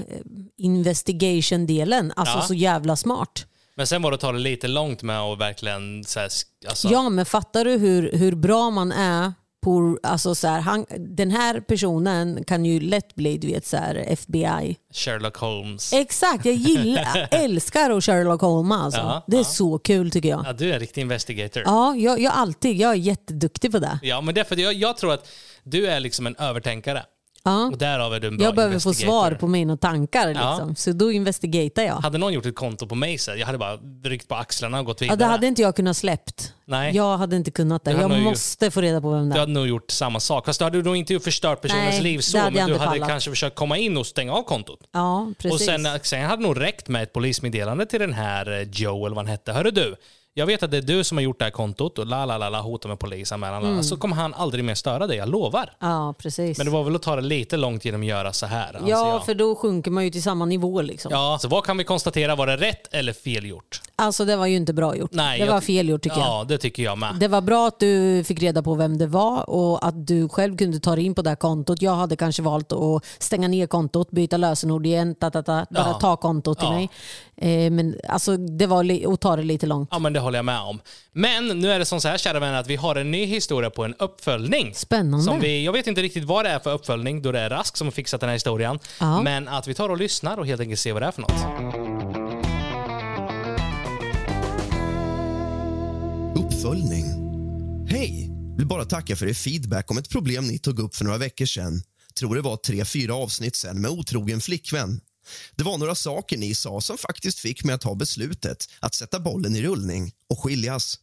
eh, investigation-delen. Alltså Ja. så jävla smart. Men sen var det att ta det lite långt med att verkligen så här, alltså, Ja, men fattar du hur, hur bra man är på, alltså så här, han, den här personen kan ju lätt bli du vet, så här, FBI. Sherlock Holmes. Exakt, jag gillar, [LAUGHS] älskar att Sherlock Holmes. Alltså. Ja, det är ja. så kul tycker jag. Ja, du är en riktig investigator. Ja, jag, jag alltid, jag är jätteduktig på det. Ja, men därför att jag, jag tror att du är liksom en övertänkare. Ja. Och därav är du en bra Jag behöver få svar på mina tankar, Ja. liksom. så då investigatar jag. Hade någon gjort ett konto på mig så jag hade bara ryckt på axlarna och gått Ja, vidare. det hade inte jag kunnat släppt. Nej. Jag hade inte kunnat det. Du Jag måste få reda på vem det Du är. hade nog gjort samma sak. Fast du hade nog inte förstört personens Nej, liv så, men du hade pallat. kanske försökt komma in och stänga av kontot. Ja, precis. Och sen, sen hade nog räckt med ett polismeddelande till den här eh, Joe, eller vad han hette. Hörru du, jag vet att det är du som har gjort det här kontot och la la la la hotar med polisanmälan. Mm. Så kommer han aldrig mer störa dig, jag lovar. Ja, precis. Men det var väl att ta det lite långt genom att göra så här, ja, jag. för då sjunker man ju till samma nivå. Liksom. Ja, så vad kan vi konstatera? Var det rätt eller fel gjort? Alltså det var ju inte bra gjort. Nej, det jag var fel gjort tycker jag. Ja, det tycker jag med. Det var bra att du fick reda på vem det var och att du själv kunde ta dig in på det här kontot. Jag hade kanske valt att stänga ner kontot, byta lösenord igen, ta, ta, ta, bara Ja. ta kontot till Ja. mig. Eh, men alltså, det var att ta det lite långt. Ja, men det håller jag med om. Men nu är det som så här, kära vänner, att vi har en ny historia på en uppföljning. Spännande. Som vi, jag vet inte riktigt vad det är för uppföljning, då det är Rask som har fixat den här historien. Ja. Men att vi tar och lyssnar och helt enkelt ser vad det är för något. Uppföljning. Hej! Vill bara tacka för er feedback om ett problem ni tog upp för några veckor sedan. Tror det var tre, fyra avsnitt sen med otrogen flickvän. Det var några saker ni sa som faktiskt fick mig att ta beslutet att sätta bollen i rullning och skiljas.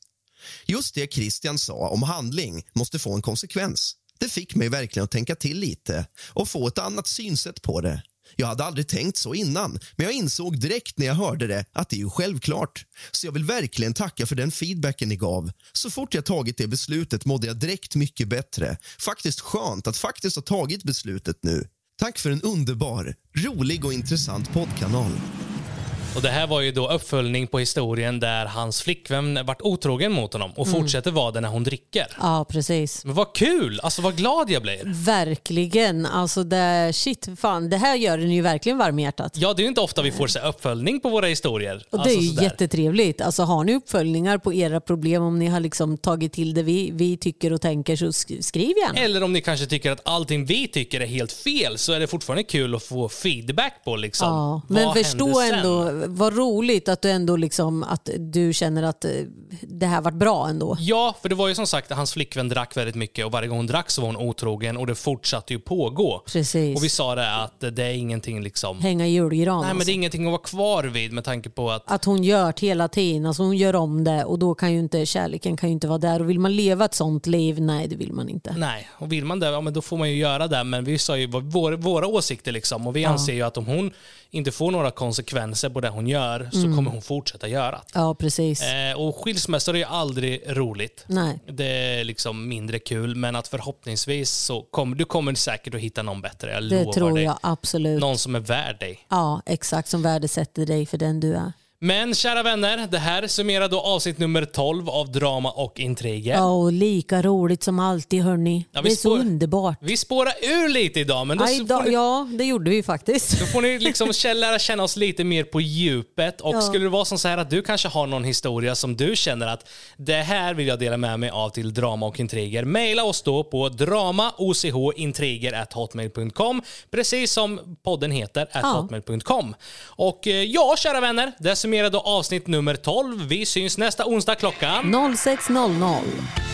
Just det Christian sa om handling måste få en konsekvens. Det fick mig verkligen att tänka till lite och få ett annat synsätt på det. Jag hade aldrig tänkt så innan, men jag insåg direkt när jag hörde det att det är ju självklart. Så jag vill verkligen tacka för den feedbacken ni gav. Så fort jag tagit det beslutet mådde jag direkt mycket bättre. Faktiskt skönt att faktiskt ha tagit beslutet nu. Tack för en underbar, rolig och intressant poddkanal. Och det här var ju då uppföljning på historien där hans flickvän vart otrogen mot honom och Mm. fortsätter vara det när hon dricker. Ja, precis. Men vad kul! Alltså vad glad jag blir. Verkligen. Alltså det, shit, fan, det här gör den ju verkligen varm i hjärtat. Ja, det är ju inte ofta vi får se uppföljning på våra historier. Och det Alltså är ju sådär. jättetrevligt. Alltså, har ni uppföljningar på era problem, om ni har liksom tagit till det vi, vi tycker och tänker, så sk- skriv gärna. Eller om ni kanske tycker att allting vi tycker är helt fel så är det fortfarande kul att få feedback på liksom. Ja, men förstå ändå, vad roligt att du ändå liksom, att du känner att eh, det här varit bra ändå. Ja, för det var ju som sagt att hans flickvän drack väldigt mycket och varje gång hon drack så var hon otrogen och det fortsatte ju pågå. Precis. Och vi sa det att det är ingenting liksom... Hänga i julgran. Nej, men alltså. det är ingenting att vara kvar vid med tanke på att Att hon gör det hela tiden, alltså hon gör om det och då kan ju inte kärleken kan ju inte vara där. Och vill man leva ett sånt liv? Nej, det vill man inte. Nej, och vill man det, ja, men då får man ju göra det. Men vi sa ju vad- våra, åsikter liksom. Och vi anser ju att om hon inte får några konsekvenser på det hon gör så Mm. kommer hon fortsätta göra det. Ja, precis. Eh, och skilsmässor är ju aldrig roligt. Nej. Det är liksom mindre kul, men att förhoppningsvis så kommer du kommer säkert att hitta någon bättre. Jag Det lovar tror dig. jag absolut. Någon som är värd dig. Ja, exakt. Som värdesätter dig för den du är. Men kära vänner, det här summerar då avsnitt nummer 12 av Drama och intriger. Ja, och lika roligt som alltid hörni. Ja, det är så underbart. Vi spårar ur lite idag, men då, Aj, får ni, ja, det gjorde vi faktiskt. då får ni liksom [LAUGHS] lära känna oss lite mer på djupet. Och Ja. skulle det vara som så här att du kanske har någon historia som du känner att det här vill jag dela med mig av till Drama och intriger. Maila oss då på dramaochintriger.hotmail.com precis som podden heter, at hotmail.com. Och eh, ja, kära vänner, det summerar då avsnitt nummer 12. Vi syns nästa onsdag klockan 06.00.